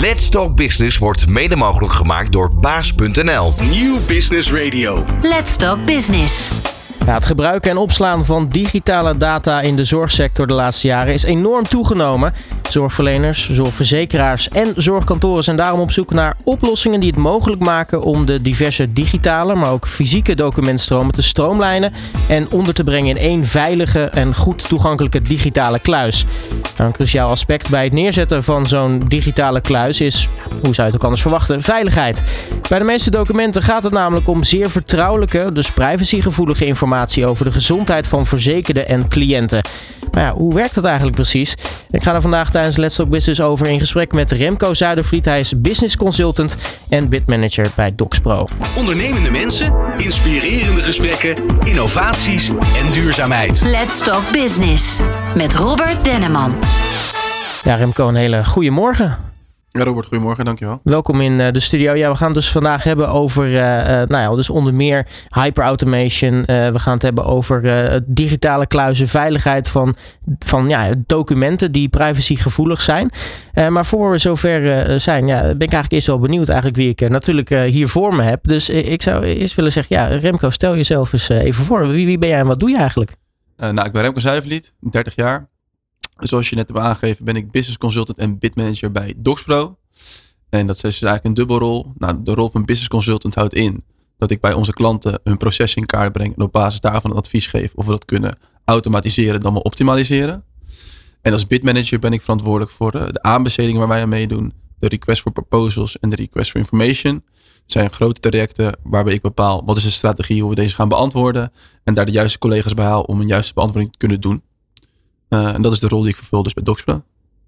Let's Talk Business wordt mede mogelijk gemaakt door baas.nl. Nieuw Business Radio. Let's Talk Business. Ja, het gebruiken en opslaan van digitale data in de zorgsector de laatste jaren is enorm toegenomen. Zorgverleners, zorgverzekeraars en zorgkantoren zijn daarom op zoek naar oplossingen die het mogelijk maken om de diverse digitale, maar ook fysieke documentstromen te stroomlijnen en onder te brengen in één veilige en goed toegankelijke digitale kluis. Nou, een cruciaal aspect bij het neerzetten van zo'n digitale kluis is, hoe zou je het ook anders verwachten, veiligheid. Bij de meeste documenten gaat het namelijk om zeer vertrouwelijke, dus privacygevoelige informatie over de gezondheid van verzekerden en cliënten. Maar ja, hoe werkt dat eigenlijk precies? Ik ga er vandaag tijdens Let's Talk Business over in gesprek met Remco Zuidervliet. Hij is business consultant en bitmanager bij DocsPro. Ondernemende mensen, inspirerende gesprekken, innovaties en duurzaamheid. Let's Talk Business met Robert Denneman. Ja, Remco, een hele goede morgen. Ja, Robert, goedemorgen, dankjewel. Welkom in uh, de studio. Ja, we gaan het dus vandaag hebben over, uh, uh, nou ja, dus onder meer hyperautomation. we gaan het hebben over digitale kluizen, veiligheid van, van ja, documenten die privacygevoelig zijn. maar voor we zover zijn, ja, ben ik eigenlijk eerst wel benieuwd eigenlijk wie ik natuurlijk hier voor me heb. Dus ik zou eerst willen zeggen, ja, Remco, stel jezelf eens even voor. Wie, wie ben jij en wat doe je eigenlijk? nou, ik ben Remco Zuiverliet, 30 jaar. Zoals je net hebt aangegeven, ben ik business consultant en bitmanager bij DocsPro. En dat is dus eigenlijk een dubbelrol. Nou, de rol van business consultant houdt in dat ik bij onze klanten hun proces in kaart breng en op basis daarvan advies geef of we dat kunnen automatiseren dan wel optimaliseren. En als bitmanager ben ik verantwoordelijk voor de aanbestedingen waar wij aan meedoen, de request for proposals en de request for information. Het zijn grote trajecten waarbij ik bepaal wat is de strategie, hoe we deze gaan beantwoorden en daar de juiste collega's bij haal om een juiste beantwoording te kunnen doen. Uh, en dat is de rol die ik vervul dus bij DocsPro.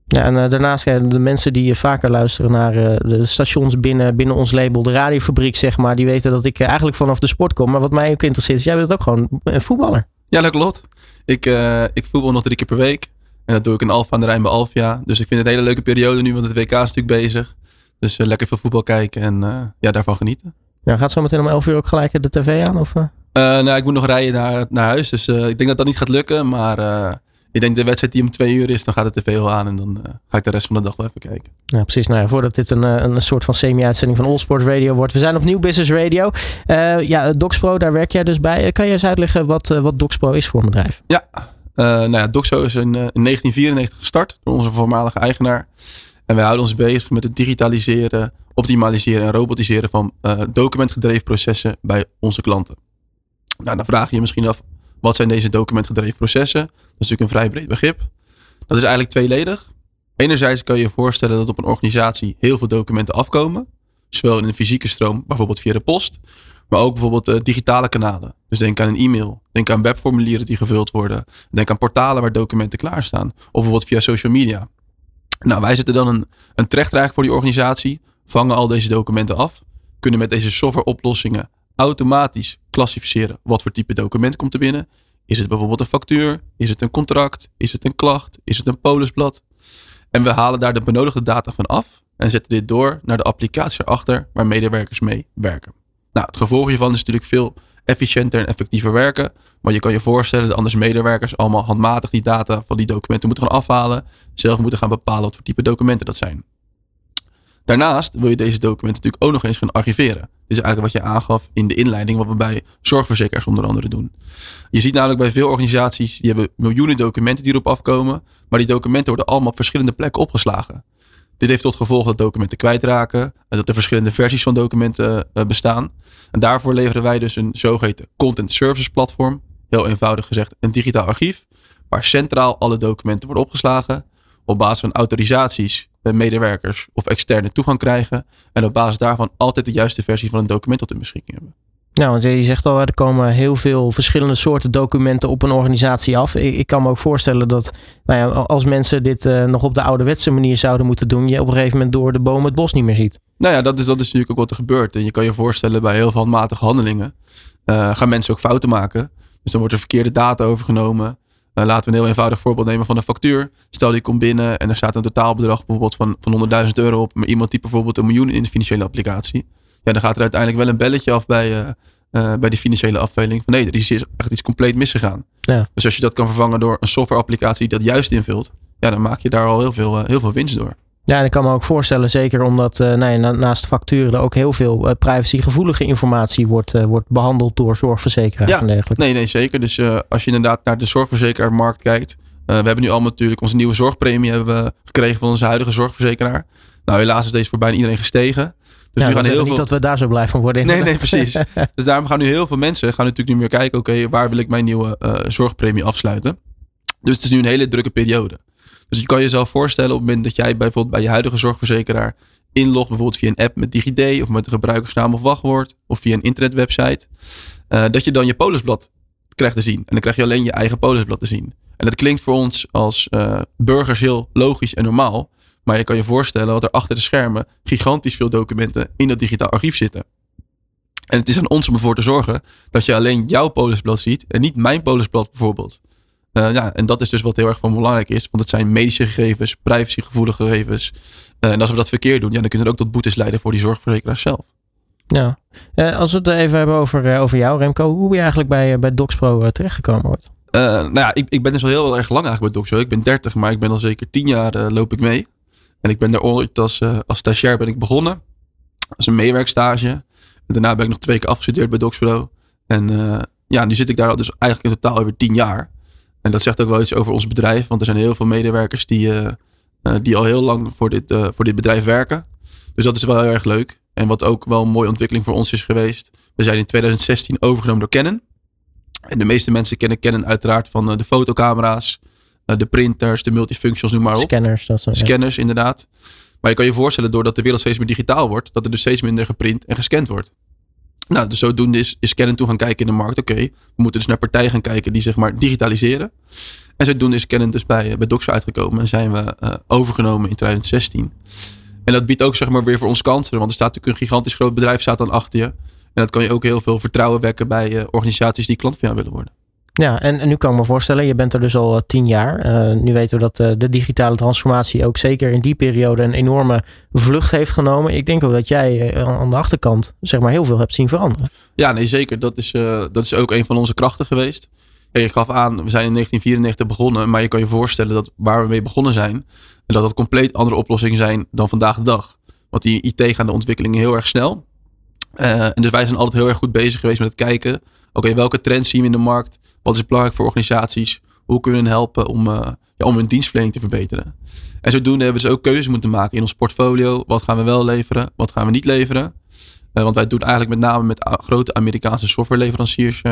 Ja, en uh, daarnaast uh, de mensen die vaker luisteren naar de stations binnen, binnen ons label, de radiofabriek zeg maar, die weten dat ik eigenlijk vanaf de sport kom. Maar wat mij ook interesseert is, jij bent ook gewoon een voetballer. Ja, dat klopt. Ik, ik voetbal nog drie keer per week. En dat doe ik in Alfa aan de Rijn bij Alfia. Dus ik vind het een hele leuke periode nu, want het WK is natuurlijk bezig. Dus lekker veel voetbal kijken en ja, daarvan genieten. Ja, gaat zo meteen om 11 uur ook gelijk de tv aan? Of? nou, ik moet nog rijden naar, naar huis. Dus ik denk dat dat niet gaat lukken. Maar ik denk de wedstrijd die om twee uur is, dan gaat het tv al aan en dan uh, ga ik de rest van de dag wel even kijken. Ja, precies. Nou ja, voordat dit een, een soort van semi-uitzending van Allsport Radio wordt. We zijn op Nieuw Business Radio. Uh, ja, DocsPro, daar werk jij dus bij. kan je eens uitleggen wat, uh, wat DocsPro is voor een bedrijf? Ja, nou ja, is in, in 1994 gestart door onze voormalige eigenaar. En wij houden ons bezig met het digitaliseren, optimaliseren en robotiseren van documentgedreven processen bij onze klanten. Nou, dan vraag je je misschien af, wat zijn deze documentgedreven processen? Dat is natuurlijk een vrij breed begrip. Dat is eigenlijk tweeledig. Enerzijds kan je je voorstellen dat op een organisatie heel veel documenten afkomen. Zowel in een fysieke stroom, bijvoorbeeld via de post. Maar ook bijvoorbeeld uh, digitale kanalen. Dus denk aan een e-mail. Denk aan webformulieren die gevuld worden. Denk aan portalen waar documenten klaarstaan. Of bijvoorbeeld via social media. Nou, wij zetten dan een, een trecht voor die organisatie. Vangen al deze documenten af. Kunnen met deze softwareoplossingen automatisch klassificeren wat voor type document komt er binnen. Is het bijvoorbeeld een factuur? Is het een contract? Is het een klacht? Is het een polisblad? En we halen daar de benodigde data van af en zetten dit door naar de applicatie erachter waar medewerkers mee werken. Nou, het gevolg hiervan is natuurlijk veel efficiënter en effectiever werken. Maar je kan je voorstellen dat anders medewerkers allemaal handmatig die data van die documenten moeten gaan afhalen. Zelf moeten gaan bepalen wat voor type documenten dat zijn. Daarnaast wil je deze documenten natuurlijk ook nog eens gaan archiveren. Dit is eigenlijk wat je aangaf in de inleiding, wat we bij zorgverzekeraars onder andere doen. Je ziet namelijk bij veel organisaties, die hebben miljoenen documenten die erop afkomen, maar die documenten worden allemaal op verschillende plekken opgeslagen. Dit heeft tot gevolg dat documenten kwijtraken en dat er verschillende versies van documenten uh, bestaan. En daarvoor leveren wij dus een zogeheten content services platform, heel eenvoudig gezegd een digitaal archief, waar centraal alle documenten worden opgeslagen op basis van autorisaties medewerkers of externe toegang krijgen. En op basis daarvan altijd de juiste versie van een document tot hun beschikking hebben. Nou, want je zegt al, er komen heel veel verschillende soorten documenten op een organisatie af. Ik, ik kan me ook voorstellen dat nou ja, als mensen dit uh, nog op de ouderwetse manier zouden moeten doen, je op een gegeven moment door de boom het bos niet meer ziet. Nou ja, dat is, dat is natuurlijk ook wat er gebeurt. En je kan je voorstellen bij heel veel handmatige handelingen uh, gaan mensen ook fouten maken. Dus dan wordt er verkeerde data overgenomen. Uh, laten we een heel eenvoudig voorbeeld nemen van een factuur. Stel die komt binnen en er staat een totaalbedrag bijvoorbeeld van, van 100.000 euro op. Maar iemand die bijvoorbeeld een miljoen in de financiële applicatie. Ja, dan gaat er uiteindelijk wel een belletje af bij, uh, uh, bij die financiële afdeling. Van nee, er is echt iets compleet misgegaan. Ja. Dus als je dat kan vervangen door een software applicatie die dat juist invult. Ja, dan maak je daar al heel veel, heel veel winst door. Ja, en ik kan me ook voorstellen, zeker omdat uh, nee, naast facturen er ook heel veel uh, privacygevoelige informatie wordt, uh, wordt behandeld door zorgverzekeraars ja, en dergelijke. Nee, nee, zeker. Dus als je inderdaad naar de zorgverzekeraarmarkt kijkt. we hebben nu allemaal natuurlijk onze nieuwe zorgpremie hebben we gekregen van onze huidige zorgverzekeraar. Nou, helaas is deze voor bijna iedereen gestegen. Dus ja, nu gaan heel veel... niet dat we daar zo blij van worden. Nee, nee, precies. dus daarom gaan nu heel veel mensen gaan natuurlijk nu meer kijken. Oké, waar wil ik mijn nieuwe zorgpremie afsluiten? Dus het is nu een hele drukke periode. Dus je kan jezelf voorstellen op het moment dat jij bijvoorbeeld bij je huidige zorgverzekeraar inlogt, bijvoorbeeld via een app met DigiD of met een gebruikersnaam of wachtwoord of via een internetwebsite, uh, dat je dan je polisblad krijgt te zien. En dan krijg je alleen je eigen polisblad te zien. En dat klinkt voor ons als uh, burgers heel logisch en normaal. Maar je kan je voorstellen dat er achter de schermen gigantisch veel documenten in dat digitaal archief zitten. En het is aan ons om ervoor te zorgen dat je alleen jouw polisblad ziet en niet mijn polisblad bijvoorbeeld. Uh, ja, en dat is dus wat heel erg van belangrijk is. Want het zijn medische gegevens, privacygevoelige gegevens. Uh, en als we dat verkeerd doen, ja, dan kunnen er ook tot boetes leiden voor die zorgverzekeraar zelf. Ja, uh, als we het even hebben over, over jou, Remco. Hoe ben je eigenlijk bij, bij DocsPro terechtgekomen? Wordt? nou ja, ik, ik ben dus al heel erg lang eigenlijk bij DocsPro. Ik ben 30, maar ik ben al zeker 10 jaar loop ik mee. En ik ben daar ooit als, als stagiair ben ik begonnen. Als een meewerkstage. En daarna ben ik nog twee keer afgestudeerd bij DocsPro. En ja, nu zit ik daar dus eigenlijk in totaal over 10 jaar. En dat zegt ook wel iets over ons bedrijf, want er zijn heel veel medewerkers die, uh, uh, die al heel lang voor dit, uh, voor dit bedrijf werken. Dus dat is wel heel erg leuk. En wat ook wel een mooie ontwikkeling voor ons is geweest. We zijn in 2016 overgenomen door Canon. En de meeste mensen kennen Canon uiteraard van de fotocamera's, de printers, de multifunctions, noem maar op. Scanners, dat zijn. Scanners, inderdaad. Maar je kan je voorstellen, doordat de wereld steeds meer digitaal wordt, dat er dus steeds minder geprint en gescand wordt. Nou, dus zodoende is, is Canon toe gaan kijken in de markt. Oké, we moeten dus naar partijen gaan kijken die zeg maar digitaliseren. En zodoende is Canon dus bij, bij Doxo uitgekomen en zijn we uh, overgenomen in 2016. En dat biedt ook zeg maar weer voor ons kansen, want er staat natuurlijk een gigantisch groot bedrijf staat dan achter je. En dat kan je ook heel veel vertrouwen wekken bij uh, organisaties die klant van jou willen worden. Ja, en, en, nu kan ik me voorstellen, je bent er dus al tien jaar. Uh, nu weten we dat uh, de digitale transformatie ook zeker in die periode een enorme vlucht heeft genomen. Ik denk ook dat jij aan de achterkant zeg maar heel veel hebt zien veranderen. Ja, nee zeker. Dat is, dat is ook een van onze krachten geweest. En je gaf aan, we zijn in 1994 begonnen, maar je kan je voorstellen dat waar we mee begonnen zijn, en dat dat compleet andere oplossingen zijn dan vandaag de dag. Want die IT gaan de ontwikkelingen heel erg snel. En dus wij zijn altijd heel erg goed bezig geweest met het kijken Oké, welke trends zien we in de markt? Wat is belangrijk voor organisaties? Hoe kunnen we hen helpen om, ja, om hun dienstverlening te verbeteren? En zodoende hebben we dus ook keuzes moeten maken in ons portfolio. Wat gaan we wel leveren? Wat gaan we niet leveren? Uh, want wij doen eigenlijk met name met grote Amerikaanse softwareleveranciers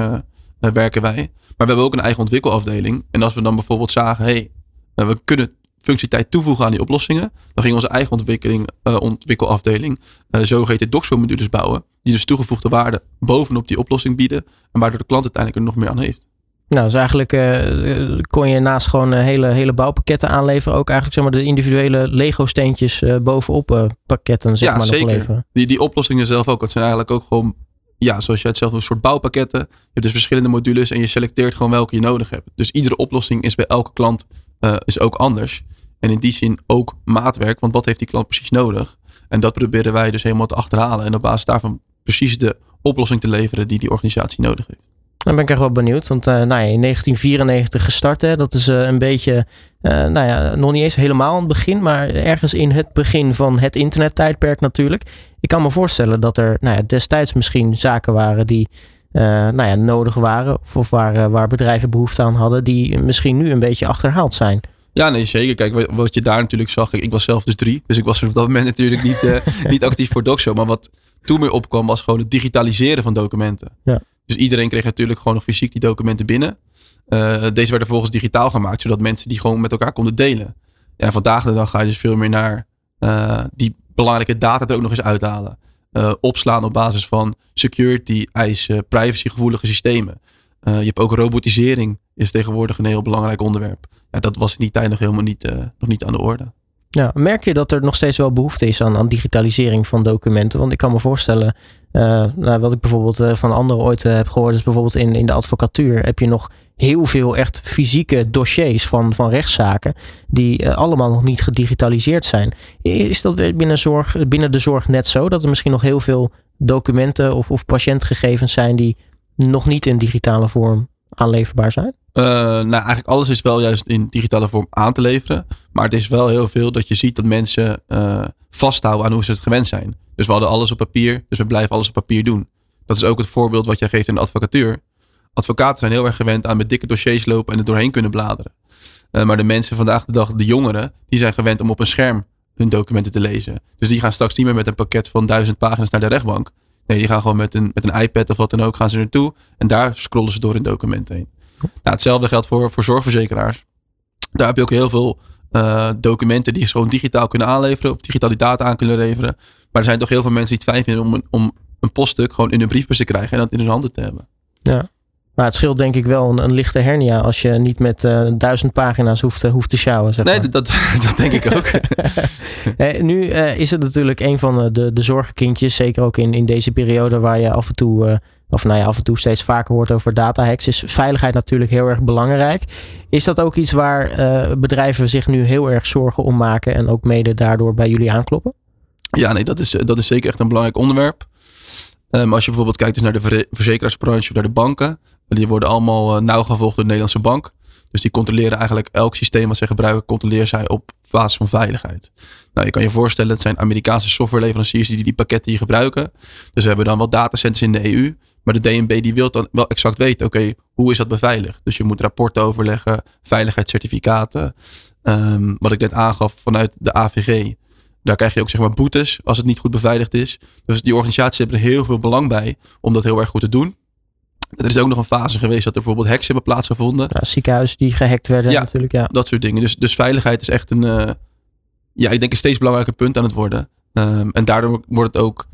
werken wij. Maar we hebben ook een eigen ontwikkelafdeling. En als we dan bijvoorbeeld zagen, hey, we kunnen functionaliteit toevoegen aan die oplossingen. Dan ging onze eigen ontwikkeling, uh, ontwikkelafdeling uh, zogeheten Doxo-modules bouwen. Die dus toegevoegde waarde bovenop die oplossing bieden. En waardoor de klant uiteindelijk er nog meer aan heeft. Nou, dus eigenlijk uh, kon je naast gewoon hele, hele bouwpakketten aanleveren. Ook eigenlijk zeg maar de individuele Lego steentjes bovenop pakketten zeg ja, maar zeker. leveren. Die, die oplossingen zelf ook. Het zijn eigenlijk ook gewoon ja, zoals jij het zelf een soort bouwpakketten. Je hebt dus verschillende modules en je selecteert gewoon welke je nodig hebt. Dus iedere oplossing is bij elke klant uh, is ook anders. En in die zin ook maatwerk, want wat heeft die klant precies nodig? En dat proberen wij dus helemaal te achterhalen en op basis daarvan precies de oplossing te leveren die die organisatie nodig heeft. Dan ben ik echt wel benieuwd, want uh, nou ja, in 1994 gestart, hè, dat is uh, een beetje, uh, nou ja, nog niet eens helemaal aan het begin, maar ergens in het begin van het internettijdperk natuurlijk. Ik kan me voorstellen dat er nou ja, destijds misschien zaken waren die nou ja, nodig waren, of, of waar, waar bedrijven behoefte aan hadden, die misschien nu een beetje achterhaald zijn. Ja, nee, zeker. Kijk, wat je daar natuurlijk zag. Ik, ik was zelf dus drie. Dus ik was er op dat moment natuurlijk niet, uh, niet actief voor DocShow. Maar wat toen meer opkwam was gewoon het digitaliseren van documenten. Ja. Dus iedereen kreeg natuurlijk gewoon nog fysiek die documenten binnen. Uh, deze werden vervolgens digitaal gemaakt. Zodat mensen die gewoon met elkaar konden delen. Ja, vandaag de dag ga je dus veel meer naar uh, die belangrijke data er ook nog eens uithalen. opslaan op basis van security, eisen, privacygevoelige systemen. je hebt ook robotisering is tegenwoordig een heel belangrijk onderwerp. Ja, dat was in die tijd nog helemaal niet, uh, nog niet aan de orde. Ja, merk je dat er nog steeds wel behoefte is aan, aan digitalisering van documenten? Want ik kan me voorstellen, uh, nou, wat ik bijvoorbeeld uh, van anderen ooit heb gehoord, is bijvoorbeeld in, in de advocatuur heb je nog heel veel echt fysieke dossiers van, van rechtszaken die allemaal nog niet gedigitaliseerd zijn. Is dat binnen, zorg, binnen de zorg net zo? Dat er misschien nog heel veel documenten of, of patiëntgegevens zijn die nog niet in digitale vorm aanleverbaar zijn? Uh, nou, eigenlijk alles is wel juist in digitale vorm aan te leveren. Maar het is wel heel veel dat je ziet dat mensen uh, vasthouden aan hoe ze het gewend zijn. Dus we hadden alles op papier, dus we blijven alles op papier doen. Dat is ook het voorbeeld wat jij geeft in de advocatuur. Advocaten zijn heel erg gewend aan met dikke dossiers lopen en er doorheen kunnen bladeren. Uh, maar de mensen vandaag de dag, de jongeren, die zijn gewend om op een scherm hun documenten te lezen. Dus die gaan straks niet meer met een pakket van duizend pagina's naar de rechtbank. Nee, die gaan gewoon met een, met een iPad of wat dan ook, gaan ze naartoe. En daar scrollen ze door hun documenten heen. Nou, hetzelfde geldt voor, voor zorgverzekeraars. Daar heb je ook heel veel uh, documenten die ze gewoon digitaal kunnen aanleveren. Of digitaal die data aan kunnen leveren. Maar er zijn toch heel veel mensen die het fijn vinden om een, om een poststuk gewoon in hun briefbus te krijgen en dat in hun handen te hebben. Ja. Maar het scheelt denk ik wel een, een lichte hernia als je niet met uh, duizend pagina's hoeft, hoeft te sjouwen. Zeg nee, maar. dat, dat denk ik ook. hey, nu uh, is het natuurlijk een van de, de zorgenkindjes, zeker ook in, in deze periode waar je af en toe, of nou ja, af en toe steeds vaker hoort over datahacks, is veiligheid natuurlijk heel erg belangrijk. Is dat ook iets waar bedrijven zich nu heel erg zorgen om maken en ook mede daardoor bij jullie aankloppen? Ja, nee, dat is, dat is zeker echt een belangrijk onderwerp. Um, als je bijvoorbeeld kijkt dus naar de ver verzekeraarsbranche of naar de banken. Die worden allemaal uh, nauw gevolgd door de Nederlandse bank. Dus die controleren eigenlijk elk systeem wat ze gebruiken, controleren zij op basis van veiligheid. Nou, je kan je voorstellen, het zijn Amerikaanse softwareleveranciers die die pakketten hier gebruiken. Dus we hebben dan wel datacenters in de EU. Maar de DNB die wil dan wel exact weten, oké, okay, hoe is dat beveiligd? Dus je moet rapporten overleggen, veiligheidscertificaten. Um, wat ik net aangaf vanuit de AVG. Daar krijg je ook zeg maar boetes als het niet goed beveiligd is. Dus die organisaties hebben er heel veel belang bij om dat heel erg goed te doen. Er is ook nog een fase geweest dat er bijvoorbeeld hacks hebben plaatsgevonden. Ja, ziekenhuizen die gehackt werden ja, natuurlijk. Ja, dat soort dingen. Dus, dus veiligheid is echt een, uh, ja, ik denk een steeds belangrijker punt aan het worden. Um, en daardoor wordt het ook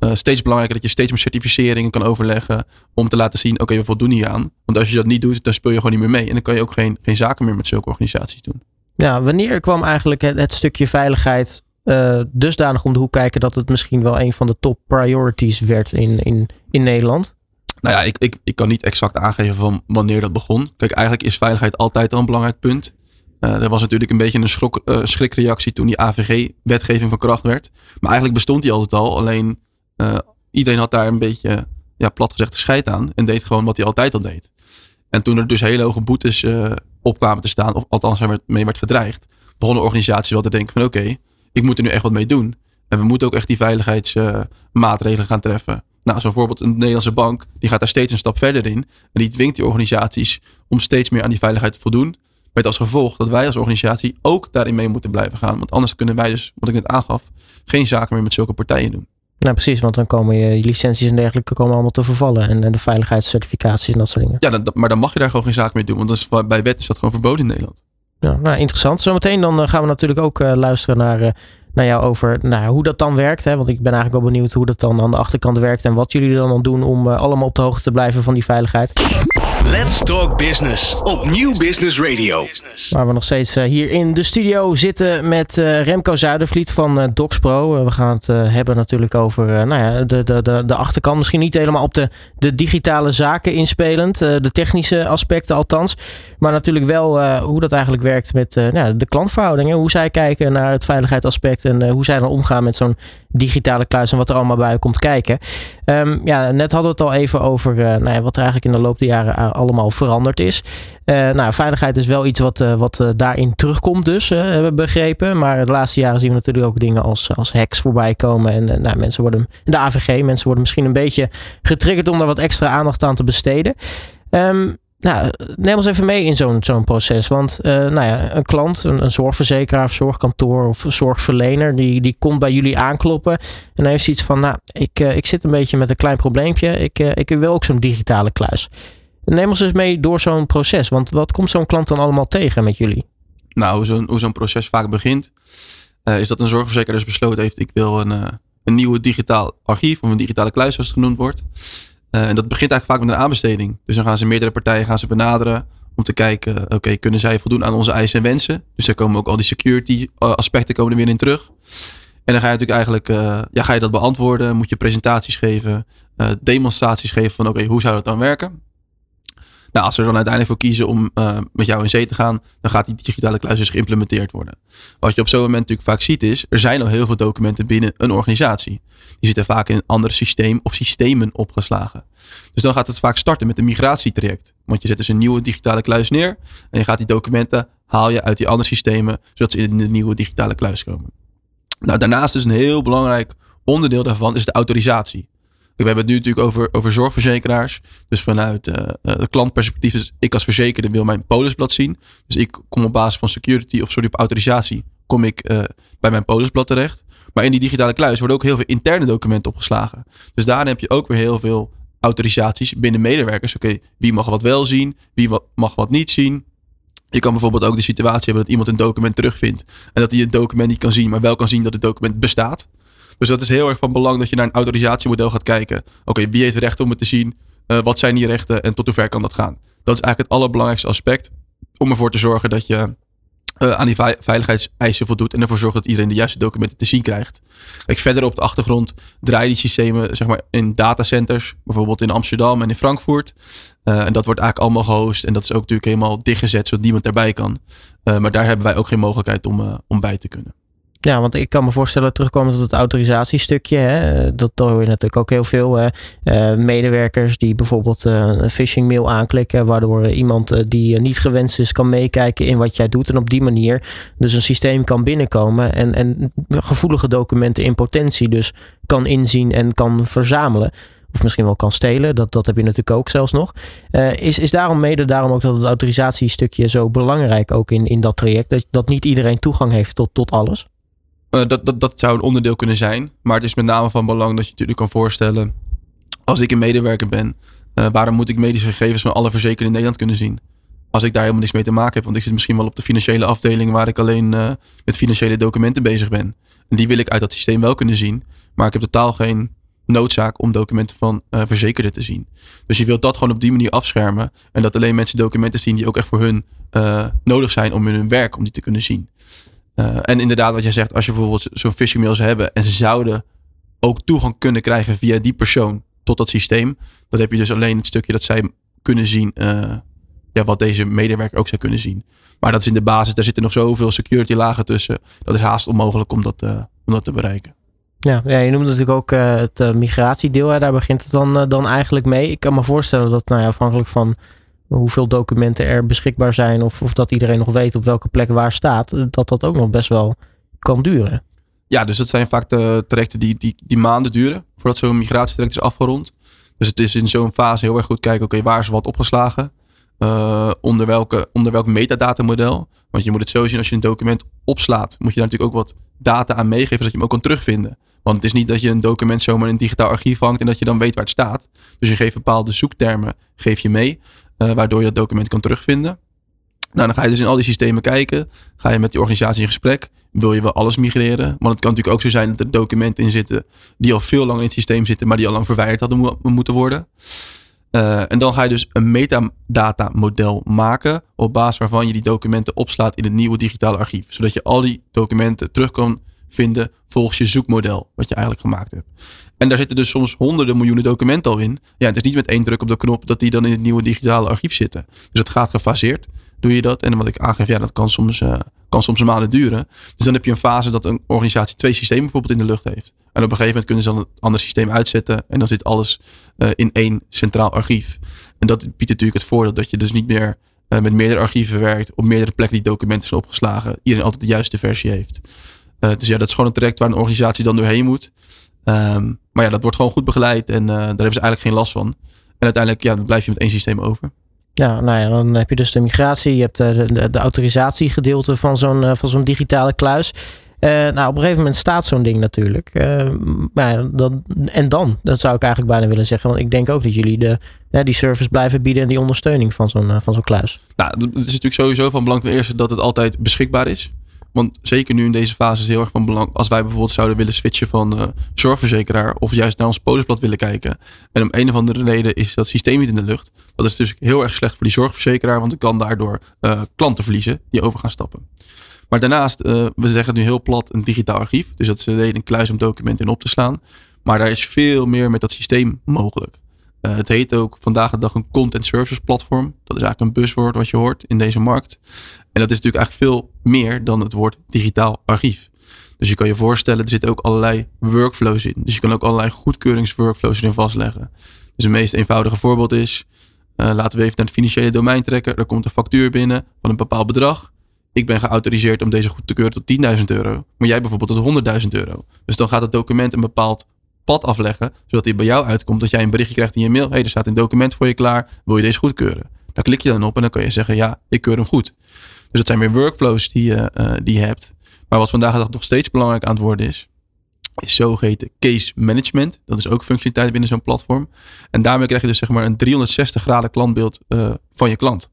uh, steeds belangrijker dat je steeds meer certificeringen kan overleggen. Om te laten zien, oké, okay, we voldoen hier aan. Want als je dat niet doet, dan speel je gewoon niet meer mee. En dan kan je ook geen, geen zaken meer met zulke organisaties doen. Ja, wanneer kwam eigenlijk het, het stukje veiligheid uh, dusdanig om de hoek kijken dat het misschien wel een van de top priorities werd in, in, in Nederland? Nou ja, ik, ik, ik kan niet exact aangeven van wanneer dat begon. Kijk, eigenlijk is veiligheid altijd al een belangrijk punt. Uh, er was natuurlijk een beetje een schrok, uh, schrikreactie toen die AVG-wetgeving van kracht werd. Maar eigenlijk bestond die altijd al. Alleen uh, iedereen had daar een beetje, ja, plat gezegd, de scheid aan. En deed gewoon wat hij altijd al deed. En toen er dus hele hoge boetes opkwamen te staan, of althans er mee werd gedreigd, begonnen organisaties wel te denken van oké, ik moet er nu echt wat mee doen. En we moeten ook echt die veiligheidsmaatregelen gaan treffen. Nou, zo'n voorbeeld een Nederlandse bank, die gaat daar steeds een stap verder in. En die dwingt die organisaties om steeds meer aan die veiligheid te voldoen. Met als gevolg dat wij als organisatie ook daarin mee moeten blijven gaan. Want anders kunnen wij dus, wat ik net aangaf, geen zaken meer met zulke partijen doen. Nou, precies, want dan komen je licenties en dergelijke komen allemaal te vervallen. En, en de veiligheidscertificaties en dat soort dingen. Ja, dat, maar dan mag je daar gewoon geen zaken mee doen. Want dat is, bij wet is dat gewoon verboden in Nederland. Ja, nou, interessant. Zometeen dan uh, gaan we natuurlijk ook uh, luisteren naar, uh, naar jou over nou, hoe dat dan werkt. Hè? Want ik ben eigenlijk wel benieuwd hoe dat dan aan de achterkant werkt. En wat jullie dan, dan doen om allemaal op de hoogte te blijven van die veiligheid. Let's Talk Business op Nieuw Business Radio. Waar we nog steeds uh, hier in de studio zitten met uh, Remco Zuidervliet van uh, DocsPro. we gaan het hebben natuurlijk over nou ja, de, de, de, achterkant. Misschien niet helemaal op de, de digitale zaken inspelend. de technische aspecten althans. Maar natuurlijk wel hoe dat eigenlijk werkt met nou, de klantverhoudingen. Hoe zij kijken naar het veiligheidsaspect. En hoe zij dan omgaan met zo'n digitale kluis. En wat er allemaal bij komt kijken. Um, ja, net hadden we het al even over nou ja, wat er eigenlijk in de loop der jaren allemaal veranderd is. Uh, nou, veiligheid is wel iets wat, uh, wat uh, daarin terugkomt dus, hebben we begrepen. Maar de laatste jaren zien we natuurlijk ook dingen als, als hacks voorbij komen. En nou, mensen worden, de AVG, mensen worden misschien een beetje getriggerd om daar wat extra aandacht aan te besteden. Um, nou, neem ons even mee in zo'n zo'n proces. Want nou ja, een klant, een, zorgverzekeraar of zorgkantoor of zorgverlener, die, die komt bij jullie aankloppen. En dan heeft zoiets van, nou, ik, ik zit een beetje met een klein probleempje. Ik, ik wil ook zo'n digitale kluis. Neem ons eens mee door zo'n proces. Want wat komt zo'n klant dan allemaal tegen met jullie? Nou, hoe zo'n, proces vaak begint, uh, is dat een zorgverzekeraar dus besloten heeft: ik wil een, uh, een nieuwe digitaal archief of een digitale kluis, zoals het genoemd wordt. Uh, en dat begint eigenlijk vaak met een aanbesteding. Dus dan gaan ze meerdere partijen gaan ze benaderen om te kijken: oké, kunnen zij voldoen aan onze eisen en wensen? Dus daar komen ook al die security aspecten komen er weer in terug. En dan ga je natuurlijk eigenlijk, ja, ga je dat beantwoorden, moet je presentaties geven, demonstraties geven van oké, hoe zou dat dan werken? Nou, als we er dan uiteindelijk voor kiezen om uh, met jou in zee te gaan, dan gaat die digitale kluis dus geïmplementeerd worden. Wat je op zo'n moment natuurlijk vaak ziet is, er zijn al heel veel documenten binnen een organisatie. Die zitten vaak in een ander systeem of systemen opgeslagen. Dus dan gaat het vaak starten met een migratietraject. Want je zet dus een nieuwe digitale kluis neer en je gaat die documenten haal je uit die andere systemen, zodat ze in de nieuwe digitale kluis komen. Nou, daarnaast is een heel belangrijk onderdeel daarvan is de autorisatie. We hebben het nu natuurlijk over, over zorgverzekeraars. Dus vanuit uh, de klantperspectief, dus ik als verzekerde wil mijn polisblad zien. Dus ik kom op basis van security of sorry, op autorisatie, kom ik uh, bij mijn polisblad terecht. Maar in die digitale kluis worden ook heel veel interne documenten opgeslagen. Dus daar heb je ook weer heel veel autorisaties binnen medewerkers. Oké, wie mag wat wel zien, wie wat, mag wat niet zien. Je kan bijvoorbeeld ook de situatie hebben dat iemand een document terugvindt. En dat hij het document niet kan zien, maar wel kan zien dat het document bestaat. Dus dat is heel erg van belang dat je naar een autorisatiemodel gaat kijken. Oké, wie heeft recht om het te zien? Uh, wat zijn die rechten en tot hoe ver kan dat gaan? Dat is eigenlijk het allerbelangrijkste aspect om ervoor te zorgen dat je uh, aan die veiligheidseisen voldoet en ervoor zorgt dat iedereen de juiste documenten te zien krijgt. Kijk, verder op de achtergrond draaien die systemen zeg maar, in datacenters, bijvoorbeeld in Amsterdam en in Frankfurt. Uh, en dat wordt eigenlijk allemaal gehost en dat is ook natuurlijk helemaal dichtgezet zodat niemand erbij kan. Maar daar hebben wij ook geen mogelijkheid om, om bij te kunnen. Ja, want ik kan me voorstellen, terugkomen tot het autorisatiestukje. Hè, dat hoor je natuurlijk ook heel veel. Uh, medewerkers die bijvoorbeeld uh, een phishing mail aanklikken, waardoor iemand die niet gewenst is kan meekijken in wat jij doet. En op die manier dus een systeem kan binnenkomen en, en gevoelige documenten in potentie dus kan inzien en kan verzamelen. Of misschien wel kan stelen. Dat, dat heb je natuurlijk ook zelfs nog. is, is daarom mede daarom ook dat het autorisatiestukje zo belangrijk ook in, in dat traject. Dat, dat niet iedereen toegang heeft tot, tot alles? Uh, dat, dat, dat zou een onderdeel kunnen zijn. Maar het is met name van belang dat je natuurlijk kan voorstellen. Als ik een medewerker ben, uh, waarom moet ik medische gegevens van alle verzekerden in Nederland kunnen zien? Als ik daar helemaal niks mee te maken heb. Want ik zit misschien wel op de financiële afdeling waar ik alleen uh, met financiële documenten bezig ben. En die wil ik uit dat systeem wel kunnen zien. Maar ik heb totaal geen noodzaak om documenten van verzekerden te zien. Dus je wilt dat gewoon op die manier afschermen. En dat alleen mensen documenten zien die ook echt voor hun nodig zijn om in hun werk om die te kunnen zien. Uh, en inderdaad, wat jij zegt, als je bijvoorbeeld zo'n phishing mail hebben en ze zouden ook toegang kunnen krijgen via die persoon tot dat systeem, dan heb je dus alleen het stukje dat zij kunnen zien, uh, ja, wat deze medewerker ook zou kunnen zien. Maar dat is in de basis, daar zitten nog zoveel security lagen tussen. Dat is haast onmogelijk om dat, uh, om dat te bereiken. Ja, ja, je noemt natuurlijk ook het migratiedeel. Hè. Daar begint het dan, dan eigenlijk mee. Ik kan me voorstellen dat nou ja, afhankelijk van hoeveel documenten er beschikbaar zijn of, of dat iedereen nog weet op welke plek waar staat, dat dat ook nog best wel kan duren. Ja, dus dat zijn vaak de trajecten die, die, die maanden duren voordat zo'n migratietraject is afgerond. Dus het is in zo'n fase heel erg goed kijken, oké, waar is wat opgeslagen? Uh, onder, welke, onder welk metadatamodel? Want je moet het zo zien, als je een document opslaat, moet je daar natuurlijk ook wat data aan meegeven, zodat je hem ook kan terugvinden. Want het is niet dat je een document zomaar in een digitaal archief hangt en dat je dan weet waar het staat. Dus je geeft bepaalde zoektermen, geef je mee. Uh, waardoor je dat document kan terugvinden. Nou, dan ga je dus in al die systemen kijken. Ga je met die organisatie in gesprek. Wil je wel alles migreren? Want het kan natuurlijk ook zo zijn dat er documenten in zitten die al veel langer in het systeem zitten, maar die al lang verwijderd hadden mo moeten worden. Uh, en dan ga je dus een metadata model maken op basis waarvan je die documenten opslaat in het nieuwe digitale archief. Zodat je al die documenten terug kan vinden volgens je zoekmodel wat je eigenlijk gemaakt hebt. En daar zitten dus soms honderden miljoenen documenten al in. Ja, het is niet met één druk op de knop dat die dan in het nieuwe digitale archief zitten. Dus het gaat gefaseerd. Doe je dat? En wat ik aangeef, ja, dat kan soms, uh, kan soms maanden duren. Dus dan heb je een fase dat een organisatie twee systemen bijvoorbeeld in de lucht heeft. En op een gegeven moment kunnen ze dan het andere systeem uitzetten. En dan zit alles uh, in één centraal archief. En dat biedt natuurlijk het voordeel dat je dus niet meer uh, met meerdere archieven werkt. Op meerdere plekken die documenten zijn opgeslagen. Iedereen altijd de juiste versie heeft. Dus ja, dat is gewoon een traject waar een organisatie dan doorheen moet. Um, maar ja, dat wordt gewoon goed begeleid en uh, daar hebben ze eigenlijk geen last van. En uiteindelijk ja, dan blijf je met één systeem over. Ja, nou ja, dan heb je dus de migratie, je hebt de, de, de autorisatiegedeelte van zo'n van zo'n digitale kluis. Uh, nou, op een gegeven moment staat zo'n ding natuurlijk. Uh, maar dan, en dan, dat zou ik eigenlijk bijna willen zeggen. Want ik denk ook dat jullie de, die service blijven bieden en die ondersteuning van zo'n van zo'n kluis. Nou, het is natuurlijk sowieso van belang ten eerste dat het altijd beschikbaar is. Want zeker nu in deze fase is heel erg van belang. Als wij bijvoorbeeld zouden willen switchen van uh, zorgverzekeraar. Of juist naar ons polisblad willen kijken. En om een of andere reden is dat systeem niet in de lucht. Dat is dus heel erg slecht voor die zorgverzekeraar. Want ik kan daardoor uh, klanten verliezen die over gaan stappen. Maar daarnaast, uh, we zeggen het nu heel plat, een digitaal archief. Dus dat is een kluis om documenten in op te slaan. Maar daar is veel meer met dat systeem mogelijk. Het heet ook vandaag de dag een content services platform. Dat is eigenlijk een buzzword wat je hoort in deze markt. En dat is natuurlijk eigenlijk veel meer dan het woord digitaal archief. Dus je kan je voorstellen, er zitten ook allerlei workflows in. Dus je kan ook allerlei goedkeuringsworkflows erin vastleggen. Dus het meest eenvoudige voorbeeld is, uh, laten we even naar het financiële domein trekken. Er komt een factuur binnen van een bepaald bedrag. Ik ben geautoriseerd om deze goed te keuren tot 10.000 euro. Maar jij bijvoorbeeld tot 100.000 euro. Dus dan gaat het document een bepaald pad afleggen. Zodat hij bij jou uitkomt dat jij een berichtje krijgt in je mail. Hé, hey, er staat een document voor je klaar. Wil je deze goedkeuren? Daar klik je dan op en dan kan je zeggen ja, ik keur hem goed. Dus dat zijn weer workflows die je, uh, die hebt. Maar wat vandaag de dag nog steeds belangrijk aan het worden is, is zogeheten case management. Dat is ook functionaliteit binnen zo'n platform. En daarmee krijg je dus zeg maar een 360 graden klantbeeld uh, van je klant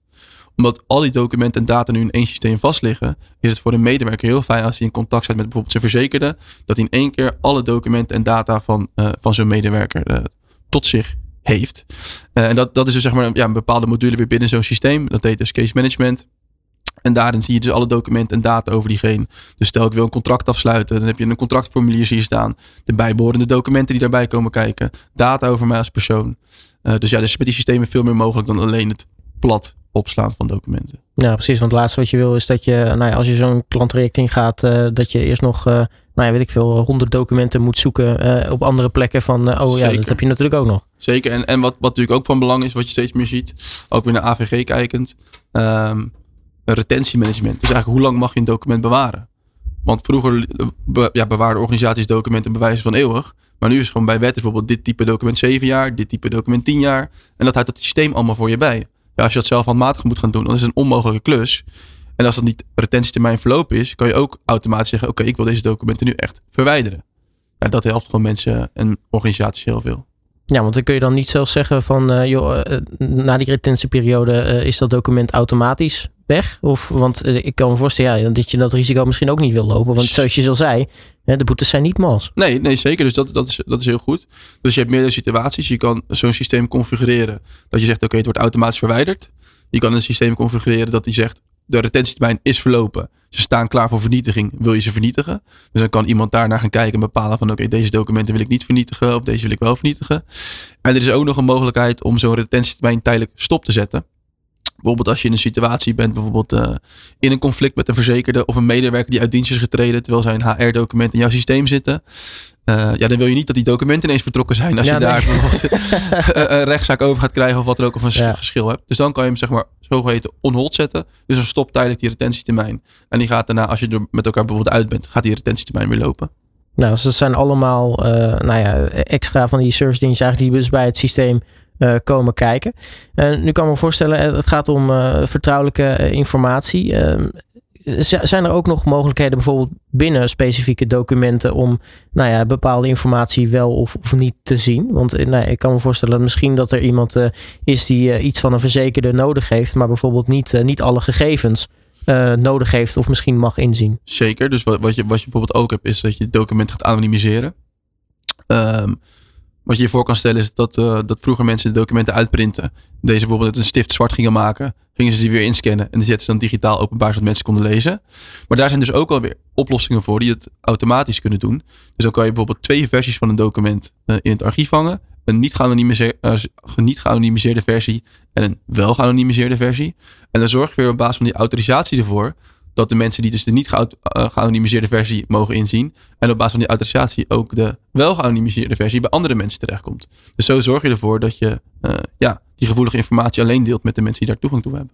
omdat al die documenten en data nu in één systeem vastliggen, is het voor een medewerker heel fijn als hij in contact staat met bijvoorbeeld zijn verzekerde, dat hij in één keer alle documenten en data van, uh, van zijn medewerker tot zich heeft. En dat, dat is dus zeg maar ja, een bepaalde module weer binnen zo'n systeem. Dat heet dus case management. En daarin zie je dus alle documenten en data over diegene. Dus stel ik wil een contract afsluiten, dan heb je een contractformulier hier staan. De bijbehorende documenten die daarbij komen kijken. Data over mij als persoon. Uh, dus ja, dus met die systemen veel meer mogelijk dan alleen het plat opslaan van documenten. Ja, precies. Want het laatste wat je wil is dat je, nou ja, als je zo'n klanttraject ingaat, uh, dat je eerst nog, uh, nou ja, weet ik veel, honderd documenten moet zoeken uh, op andere plekken van, oh Zeker. ja, dat heb je natuurlijk ook nog. Zeker. En, en wat, wat natuurlijk ook van belang is, wat je steeds meer ziet, ook weer naar AVG kijkend, um, retentiemanagement. Dus eigenlijk hoe lang mag je een document bewaren? Want vroeger be, ja, bewaarden organisaties documenten bewijzen van eeuwig. Maar nu is gewoon bij wet bijvoorbeeld dit type document 7 jaar, dit type document 10 jaar. En dat houdt het systeem allemaal voor je bij. Ja, als je dat zelf handmatig moet gaan doen, dan is het een onmogelijke klus. En als dat niet retentietermijn verlopen is, kan je ook automatisch zeggen: Oké, ik wil deze documenten nu echt verwijderen. Ja, dat helpt gewoon mensen en organisaties heel veel. Ja, want dan kun je dan niet zelf zeggen van, uh, joh, uh, na die retentieperiode is dat document automatisch weg? Of, want ik kan me voorstellen ja, dat je dat risico misschien ook niet wil lopen. Want zoals je al zei, de boetes zijn niet mals. Nee, nee zeker. Dus dat, dat, is, dat is heel goed. Dus je hebt meerdere situaties. Je kan zo'n systeem configureren dat je zegt, oké, okay, het wordt automatisch verwijderd. Je kan een systeem configureren dat die zegt, de retentietermijn is verlopen. Ze staan klaar voor vernietiging. Wil je ze vernietigen? Dus dan kan iemand daarnaar gaan kijken en bepalen van oké, okay, deze documenten wil ik niet vernietigen of deze wil ik wel vernietigen. En er is ook nog een mogelijkheid om zo'n retentietermijn tijdelijk stop te zetten. Bijvoorbeeld als je in een situatie bent, bijvoorbeeld uh, in een conflict met een verzekerde of een medewerker die uit dienst is getreden terwijl zijn HR-documenten in jouw systeem zitten. Uh, ja, dan wil je niet dat die documenten ineens vertrokken zijn als ja, je nee. daar een rechtszaak over gaat krijgen of wat er ook of een ja. geschil hebt. Dus dan kan je hem zeg maar zogeheten on hold zetten. Dus dan stopt tijdelijk die retentietermijn. En die gaat daarna, als je er met elkaar bijvoorbeeld uit bent, gaat die retentietermijn weer lopen. Nou, dus dat zijn allemaal uh, nou ja, extra van die service dingen eigenlijk die dus bij het systeem uh, komen kijken. En nu kan ik me voorstellen, het gaat om uh, vertrouwelijke informatie. Uh, zijn er ook nog mogelijkheden bijvoorbeeld binnen specifieke documenten om nou ja, bepaalde informatie wel of, of niet te zien? Want nou, ik kan me voorstellen misschien dat er iemand is die iets van een verzekerde nodig heeft, maar bijvoorbeeld niet, niet alle gegevens nodig heeft of misschien mag inzien. Zeker, dus wat, wat, je, wat je bijvoorbeeld ook hebt is dat je het document gaat anonimiseren. Um, wat je je voor kan stellen is dat, uh, dat vroeger mensen de documenten uitprinten. Deze bijvoorbeeld met een stift zwart gingen maken. Gingen ze die weer inscannen. En die zetten ze dan digitaal openbaar zodat mensen konden lezen. Maar daar zijn dus ook alweer oplossingen voor die het automatisch kunnen doen. Dus dan kan je bijvoorbeeld twee versies van een document uh, in het archief hangen. Een uh, niet geanonimiseerde versie en een wel geanonimiseerde versie. En dan zorg je weer op basis van die autorisatie ervoor dat de mensen die dus de niet geanonimiseerde versie mogen inzien. En op basis van die autorisatie ook de wel geanonimiseerde versie bij andere mensen terechtkomt. Dus zo zorg je ervoor dat je uh, ja, die gevoelige informatie alleen deelt met de mensen die daar toegang toe hebben.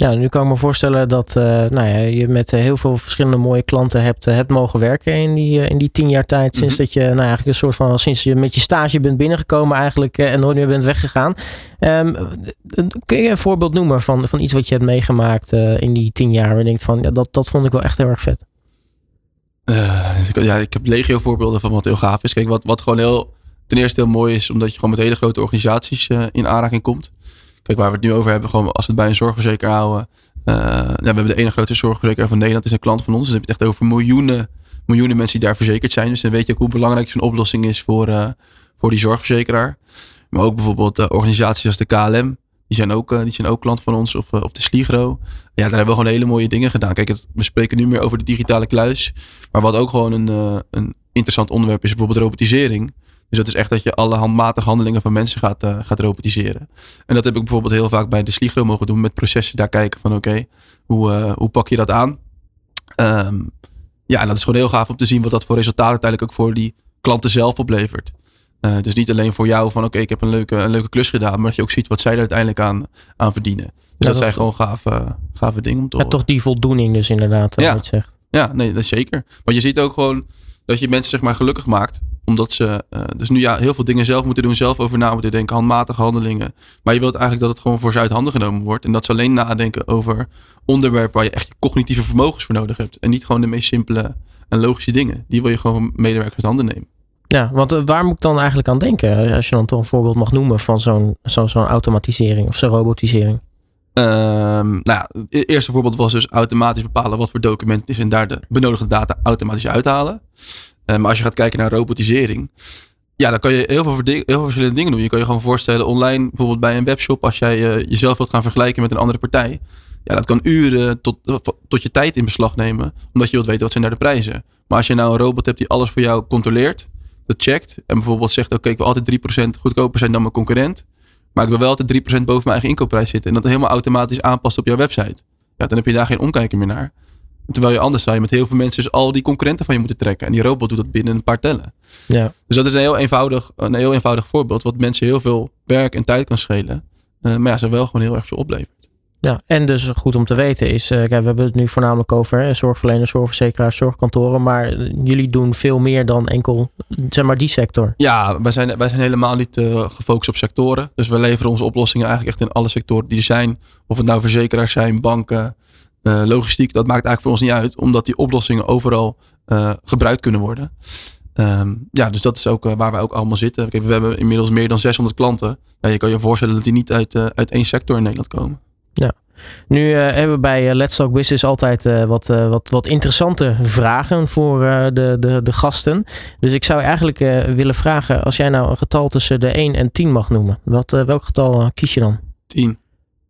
Ja, nu kan ik me voorstellen dat uh, nou ja, je met heel veel verschillende mooie klanten hebt, uh, hebt mogen werken in die, in die tien jaar tijd. Sinds mm -hmm. dat je nou eigenlijk een soort van sinds je met je stage bent binnengekomen eigenlijk en nooit meer bent weggegaan. Um, kun je een voorbeeld noemen van, van iets wat je hebt meegemaakt in die tien jaar waar je denkt van ja, dat, dat vond ik wel echt heel erg vet? ja, ik heb legio voorbeelden van wat heel gaaf is. Kijk, wat, wat gewoon heel ten eerste heel mooi is, omdat je gewoon met hele grote organisaties in aanraking komt. Waar we het nu over hebben, gewoon als we het bij een zorgverzekeraar houden. Uh, ja, we hebben de ene grote zorgverzekeraar van Nederland, is een klant van ons. Dus dan heb je het echt over miljoenen, miljoenen mensen die daar verzekerd zijn. Dus dan weet je ook hoe belangrijk zo'n oplossing is voor, uh, voor die zorgverzekeraar. Maar ook bijvoorbeeld uh, organisaties als de KLM. Die zijn ook, die zijn ook klant van ons. Of, of de Sligro. Ja, daar hebben we gewoon hele mooie dingen gedaan. Kijk, het, we spreken nu meer over de digitale kluis. Maar wat ook gewoon een, een interessant onderwerp is, bijvoorbeeld robotisering. Dus dat is echt dat je alle handmatige handelingen van mensen gaat, uh, gaat robotiseren. En dat heb ik bijvoorbeeld heel vaak bij de Sligro mogen doen. Met processen daar kijken van oké, hoe, uh, hoe pak je dat aan? Um, ja, en dat is gewoon heel gaaf om te zien wat dat voor resultaat uiteindelijk ook voor die klanten zelf oplevert. Uh, dus niet alleen voor jou van oké, ik heb een leuke, een leuke klus gedaan, maar dat je ook ziet wat zij er uiteindelijk aan, aan verdienen. Dus ja, dat, zijn gewoon gave, gave dingen om te ja, toch die voldoening dus inderdaad, ja. wat je zegt. Ja, nee, dat is zeker. Want je ziet ook gewoon dat je mensen zeg maar gelukkig maakt. Omdat ze uh, dus nu ja, heel veel dingen zelf moeten doen, zelf over na moeten denken, handmatige handelingen. Maar je wilt eigenlijk dat het gewoon voor ze uit handen genomen wordt. En dat ze alleen nadenken over onderwerpen waar je echt je cognitieve vermogens voor nodig hebt. En niet gewoon de meest simpele en logische dingen. Die wil je gewoon medewerkers uit handen nemen. Ja, want uh, waar moet ik dan eigenlijk aan denken? Als je dan toch een voorbeeld mag noemen van zo'n zo'n zo'n automatisering of zo'n robotisering. Um, nou ja, het eerste voorbeeld was dus automatisch bepalen wat voor document het is en daar de benodigde data automatisch uithalen. Maar als je gaat kijken naar robotisering, ja, dan kan je heel veel, veel verschillende dingen doen. Je kan je gewoon voorstellen online, bijvoorbeeld bij een webshop, als jij uh, jezelf wilt gaan vergelijken met een andere partij. Ja, dat kan uren tot, tot je tijd in beslag nemen, omdat je wilt weten wat zijn daar de prijzen. Maar als je nou een robot hebt die alles voor jou controleert, dat checkt en bijvoorbeeld zegt, oké, ik wil altijd 3% goedkoper zijn dan mijn concurrent maar ik wil wel altijd 3% boven mijn eigen inkoopprijs zitten. En dat helemaal automatisch aanpast op jouw website. Ja, dan heb je daar geen omkijker meer naar. Terwijl je anders zou je met heel veel mensen dus al die concurrenten van je moeten trekken. En die robot doet dat binnen een paar tellen. Ja. Dus dat is een heel eenvoudig, een heel eenvoudig voorbeeld. Wat mensen heel veel werk en tijd kan schelen. Uh, maar ja, ze wel gewoon heel erg veel oplevert. Ja, en dus goed om te weten is, uh, kijk, we hebben het nu voornamelijk over hè, zorgverleners, zorgverzekeraars, zorgkantoren, maar jullie doen veel meer dan enkel, zeg maar, die sector. Ja, wij zijn, wij zijn helemaal niet uh, gefocust op sectoren. Dus we leveren onze oplossingen eigenlijk echt in alle sectoren die er zijn. Of het nou verzekeraars zijn, banken, uh, logistiek, dat maakt eigenlijk voor ons niet uit, omdat die oplossingen overal gebruikt kunnen worden. Um, ja, dus dat is ook waar wij ook allemaal zitten. Kijk, we hebben inmiddels meer dan 600 klanten. Nou, je kan je voorstellen dat die niet uit, uit één sector in Nederland komen. Ja. Nu hebben we bij Let's Talk Business altijd wat, wat, wat interessante vragen voor de, de, de gasten. Dus ik zou eigenlijk willen vragen, als jij nou een getal tussen de 1 en 10 mag noemen, wat, welk getal kies je dan? 10.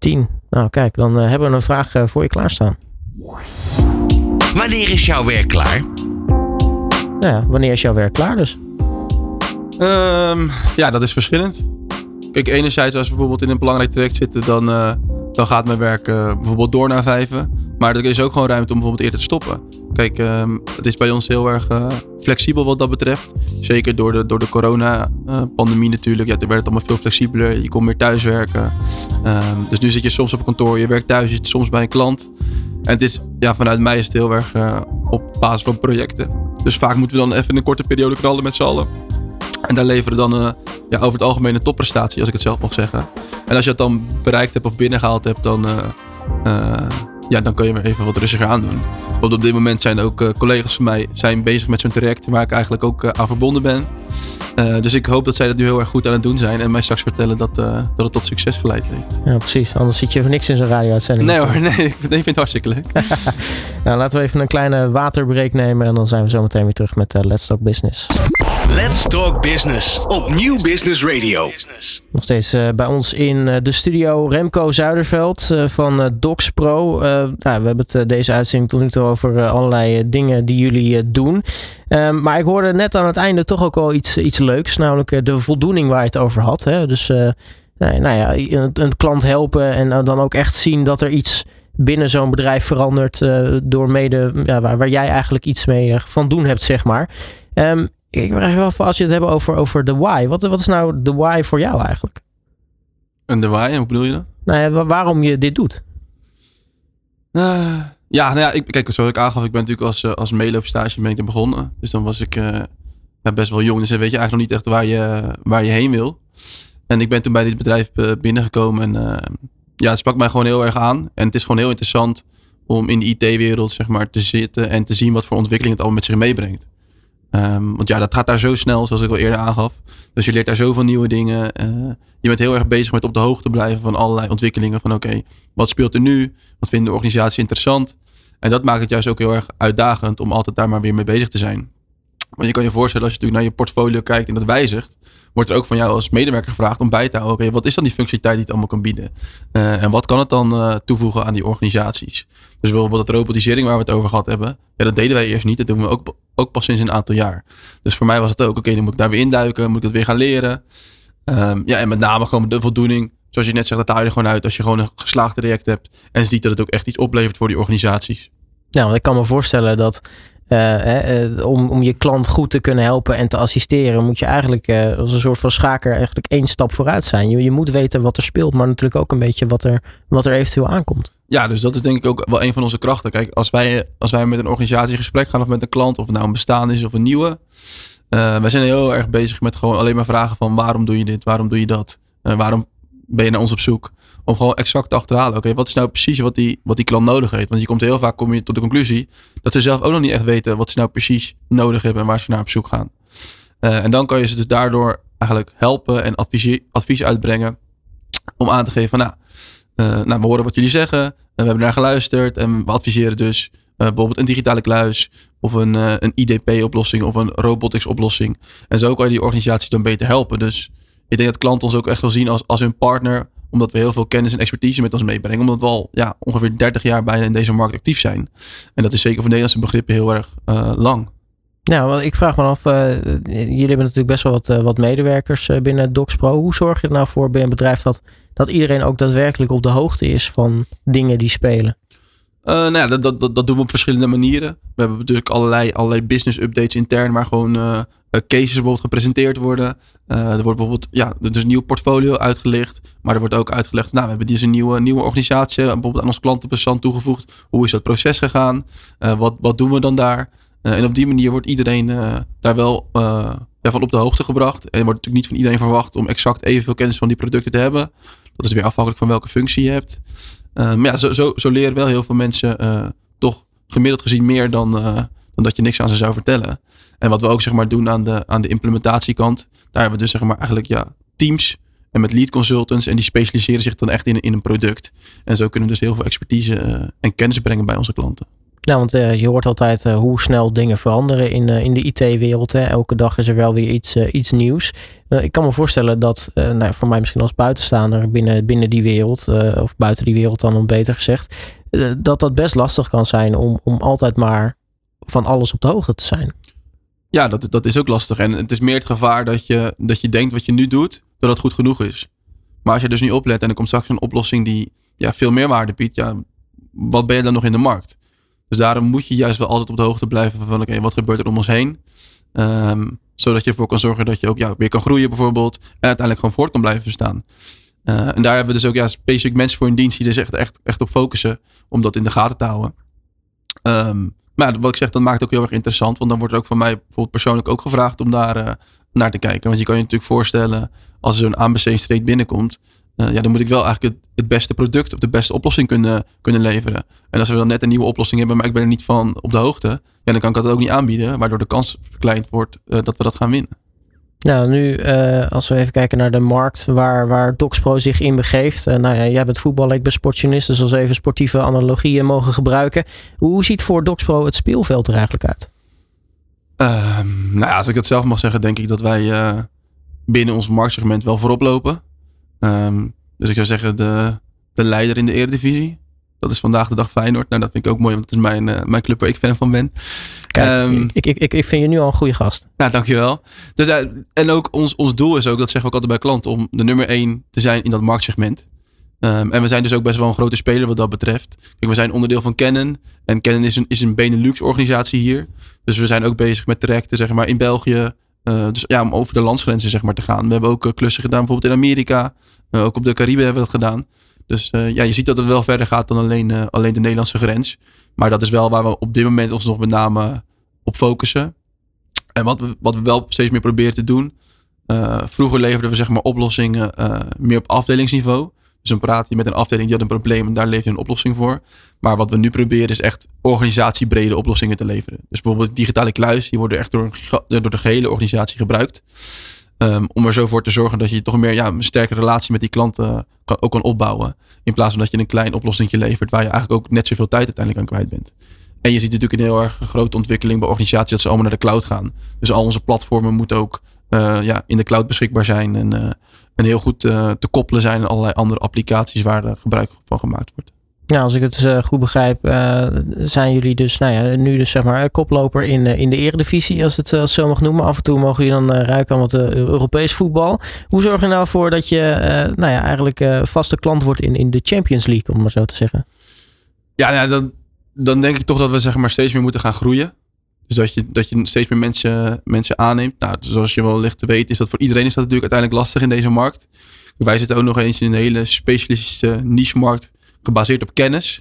10. Nou kijk, dan hebben we een vraag voor je klaarstaan. Wanneer is jouw werk klaar? Nou ja, wanneer is jouw werk klaar dus? Um, ja, dat is verschillend. Kijk, enerzijds als we bijvoorbeeld in een belangrijk traject zitten, dan dan gaat mijn werk uh, bijvoorbeeld door naar vijven. Maar er is ook gewoon ruimte om bijvoorbeeld eerder te stoppen. Kijk, um, het is bij ons heel erg uh, flexibel wat dat betreft. Zeker door de, door de corona-pandemie uh, natuurlijk. Ja, er werd het allemaal veel flexibeler. Je kon meer thuiswerken. Um, dus nu zit je soms op kantoor, je werkt thuis, je zit soms bij een klant. En het is, ja, vanuit mij is het heel erg op basis van projecten. Dus vaak moeten we dan even een korte periode knallen met z'n allen. En daar leveren dan uh, ja, over het algemeen een topprestatie, als ik het zelf mag zeggen. En als je het dan bereikt hebt of binnengehaald hebt, dan, uh, uh, ja, dan kun je weer even wat rustiger aan doen. Want op dit moment zijn ook uh, collega's van mij zijn bezig met zo'n traject waar ik eigenlijk ook aan verbonden ben. dus ik hoop dat zij dat nu heel erg goed aan het doen zijn en mij straks vertellen dat, dat het tot succes geleid heeft. Ja, precies. Anders zit je voor niks in zo'n radio-uitzending. Nee hoor, nee. Ik vind het hartstikke leuk. nou, laten we even een kleine waterbreak nemen en dan zijn we zo meteen weer terug met Let's Talk Business. Let's Talk Business op Nieuw Business Radio. Nog steeds uh, bij ons in uh, de studio Remco Zuiderveld uh, van Docs Pro. Nou, we hebben het deze uitzending tot nu toe over allerlei dingen die jullie doen. Ehm, maar ik hoorde net aan het einde toch ook al iets, iets leuks, namelijk de voldoening waar je het over had. Hè? Dus nou, nou ja, een, een, klant helpen en dan ook echt zien dat er iets binnen zo'n bedrijf verandert door mede ja, waar, waar, jij eigenlijk iets mee van doen hebt, zeg maar. Um, ik vraag wel af, als je het hebt over, over de why. Wat, wat is nou de why voor jou eigenlijk? En de why, hoe bedoel je dat? Nou ja, waarom je dit doet? Uh, ja, nou ja, ik, kijk, zoals ik aangaf, ik ben natuurlijk als, uh, als meeloopstage ben ik begonnen. Dus dan was ik ja, best wel jong. Dus dan weet je eigenlijk nog niet echt waar je, waar je heen wil. En ik ben toen bij dit bedrijf binnengekomen. En ja, het sprak mij gewoon heel erg aan. En het is gewoon heel interessant om in de IT-wereld zeg maar, te zitten en te zien wat voor ontwikkeling het allemaal met zich meebrengt. Um, want ja, dat gaat daar zo snel, zoals ik al eerder aangaf. Dus je leert daar zoveel nieuwe dingen. Uh, je bent heel erg bezig met op de hoogte blijven van allerlei ontwikkelingen. Van oké, wat speelt er nu? Wat vindt de organisatie interessant? En dat maakt het juist ook heel erg uitdagend om altijd daar maar weer mee bezig te zijn. Want je kan je voorstellen, als je natuurlijk naar je portfolio kijkt en dat wijzigt, wordt er ook van jou als medewerker gevraagd om bij te houden. Okay, wat is dan die functionaliteit die het allemaal kan bieden? Uh, en wat kan het dan uh, toevoegen aan die organisaties? Dus bijvoorbeeld dat robotisering waar we het over gehad hebben. Ja, dat deden wij eerst niet. Dat doen we ook, ook pas sinds een aantal jaar. Dus voor mij was het ook, oké, dan moet ik daar weer induiken, moet ik het weer gaan leren. Ehm, ja, en met name gewoon de voldoening. Zoals je net zegt, dat haal je gewoon uit als je gewoon een geslaagd traject hebt. En ziet dat het ook echt iets oplevert voor die organisaties. Nou, want ik kan me voorstellen dat eh, eh, om, om je klant goed te kunnen helpen en te assisteren, moet je eigenlijk eh, als een soort van schaker eigenlijk één stap vooruit zijn. Je, je moet weten wat er speelt, maar natuurlijk ook een beetje wat er, wat er eventueel aankomt. Ja, dus dat is denk ik ook wel een van onze krachten. Kijk, als wij, als wij met een organisatie in gesprek gaan of met een klant, of het nou een bestaan is of een nieuwe. Uh, wij zijn heel erg bezig met gewoon alleen maar vragen van waarom doe je dit, waarom doe je dat, waarom ben je naar ons op zoek. Om gewoon exact te achterhalen. Oké, wat is nou precies wat die, wat die klant nodig heeft? Want je komt heel vaak kom je tot de conclusie dat ze zelf ook nog niet echt weten wat ze nou precies nodig hebben en waar ze naar op zoek gaan. Uh, en dan kan je ze dus daardoor eigenlijk helpen en advies, advies uitbrengen. Om aan te geven van nou, uh, nou, we horen wat jullie zeggen. En we hebben naar geluisterd. En we adviseren dus uh, bijvoorbeeld een digitale kluis. Of een, een IDP-oplossing of een robotics-oplossing. En zo kan je die organisatie dan beter helpen. Dus ik denk dat klanten ons ook echt wel zien als, als hun partner. Omdat we heel veel kennis en expertise met ons meebrengen. Omdat we al ja, ongeveer 30 jaar bijna in deze markt actief zijn. En dat is zeker voor Nederlandse begrippen heel erg lang. Nou, ik vraag me af, jullie hebben natuurlijk best wel wat, wat medewerkers binnen DocsPro. Hoe zorg je er nou voor bij een bedrijf dat, dat iedereen ook daadwerkelijk op de hoogte is van dingen die spelen? Uh, nou ja, dat, dat, dat doen we op verschillende manieren. We hebben natuurlijk allerlei, allerlei business updates intern, waar gewoon uh, cases bijvoorbeeld gepresenteerd worden. Er wordt bijvoorbeeld, ja, er is een nieuw portfolio uitgelicht. Maar er wordt ook uitgelegd, nou, we hebben deze nieuwe, nieuwe organisatie bijvoorbeeld aan ons klantenbestand toegevoegd. Hoe is dat proces gegaan? wat, wat doen we dan daar? en op die manier wordt iedereen daar wel ja, van op de hoogte gebracht. En wordt natuurlijk niet van iedereen verwacht om exact evenveel kennis van die producten te hebben. Dat is weer afhankelijk van welke functie je hebt. Uh, maar ja, zo, zo, zo, leren wel heel veel mensen uh, toch gemiddeld gezien meer dan, uh, dan dat je niks aan ze zou vertellen. En wat we ook zeg maar doen aan de, aan de implementatiekant, daar hebben we dus zeg maar eigenlijk ja, teams en met lead consultants en die specialiseren zich dan echt in, in een product. En zo kunnen we dus heel veel expertise en kennis brengen bij onze klanten. Ja, want uh, je hoort altijd uh, hoe snel dingen veranderen in, uh, in de IT-wereld. Elke dag is er wel weer iets, iets nieuws. ik kan me voorstellen dat, nou, voor mij misschien als buitenstaander binnen, binnen die wereld, of buiten die wereld dan beter gezegd, dat dat best lastig kan zijn om, om altijd maar van alles op de hoogte te zijn. Ja, dat, dat is ook lastig. En het is meer het gevaar dat je, dat je denkt wat je nu doet, dat het goed genoeg is. Maar als je dus niet oplet en er komt straks een oplossing die ja, veel meer waarde biedt, ja, wat ben je dan nog in de markt? Dus daarom moet je juist wel altijd op de hoogte blijven van oké, wat gebeurt er om ons heen? Um, zodat je ervoor kan zorgen dat je ook ja, weer kan groeien bijvoorbeeld. En uiteindelijk gewoon voort kan blijven staan. Uh, en daar hebben we dus ook ja, specifiek mensen voor in dienst die er echt, echt, echt op focussen. Om dat in de gaten te houden. Um, maar wat ik zeg, dat maakt het ook heel erg interessant. Want dan wordt er ook van mij bijvoorbeeld persoonlijk ook gevraagd om daar uh, naar te kijken. Want je kan je natuurlijk voorstellen als er zo'n aanbestedingsstreek binnenkomt. Uh, ja, dan moet ik wel eigenlijk het, het, beste product of de beste oplossing kunnen, kunnen leveren. En als we dan net een nieuwe oplossing hebben, maar ik ben er niet van op de hoogte, ja, dan kan ik dat ook niet aanbieden, waardoor de kans verkleind wordt uh, dat we dat gaan winnen. Nou, nu uh, als we even kijken naar de markt waar, waar DocsPro zich in begeeft. Uh, nou ja, jij bent voetballer, ik ben sportjournalist, dus als even sportieve analogieën mogen gebruiken. Hoe, hoe ziet voor DocsPro het speelveld er eigenlijk uit? Uh, nou ja, als ik het zelf mag zeggen, denk ik dat wij binnen ons marktsegment wel voorop lopen. Um, dus ik zou zeggen de, de leider in de eredivisie. Dat is vandaag de dag Feyenoord. Nou, dat vind ik ook mooi, want het is mijn, uh, mijn club waar ik fan van ben. Kijk, um, ik, ik, ik vind je nu al een goede gast. Nou, dankjewel. Dus, uh, en ook ons, ons doel is ook, dat zeggen we ook altijd bij klanten, om de nummer één te zijn in dat marktsegment. Um, en we zijn dus ook best wel een grote speler wat dat betreft. Kijk, we zijn onderdeel van Canon. En Canon is een, is een Benelux organisatie hier. Dus we zijn ook bezig met trajecten zeg maar, in België, uh, dus ja, om over de landsgrenzen zeg maar, te gaan. We hebben ook uh, klussen gedaan bijvoorbeeld in Amerika. Ook op de Cariben hebben we dat gedaan. Dus ja, je ziet dat het wel verder gaat dan alleen, alleen de Nederlandse grens. Maar dat is wel waar we op dit moment ons nog met name op focussen. En wat we, wat we wel steeds meer proberen te doen. vroeger leverden we zeg maar oplossingen meer op afdelingsniveau. Dus dan praat je met een afdeling die had een probleem en daar lever je een oplossing voor. Maar wat we nu proberen is echt organisatiebrede oplossingen te leveren. Dus bijvoorbeeld digitale kluis, die worden echt door, door de gehele organisatie gebruikt. Um, om er zo voor te zorgen dat je toch meer ja, een sterke relatie met die klanten kan, ook kan opbouwen. In plaats van dat je een klein oplossing levert waar je eigenlijk ook net zoveel tijd uiteindelijk aan kwijt bent. En je ziet natuurlijk een heel erg grote ontwikkeling bij organisaties dat ze allemaal naar de cloud gaan. Dus al onze platformen moeten ook uh, ja, in de cloud beschikbaar zijn. En, en heel goed uh, te koppelen zijn aan allerlei andere applicaties waar er gebruik van gemaakt wordt. Nou, als ik het uh, goed begrijp, uh, zijn jullie dus, nou ja, nu dus zeg maar koploper in, uh, in de eredivisie, als het als zo mag noemen. Af en toe mogen jullie dan ruiken aan wat Europees voetbal. Hoe zorg je nou voor dat je, nou ja, eigenlijk vaste klant wordt in, in de Champions League, om maar zo te zeggen? Ja, nou, dan, dan denk ik toch dat we zeg maar steeds meer moeten gaan groeien. Dus dat je, dat je steeds meer mensen, mensen aanneemt. Nou, zoals je wel licht te weten, is dat voor iedereen is dat natuurlijk uiteindelijk lastig in deze markt. Wij zitten ook nog eens in een hele specialistische niche-markt gebaseerd op kennis.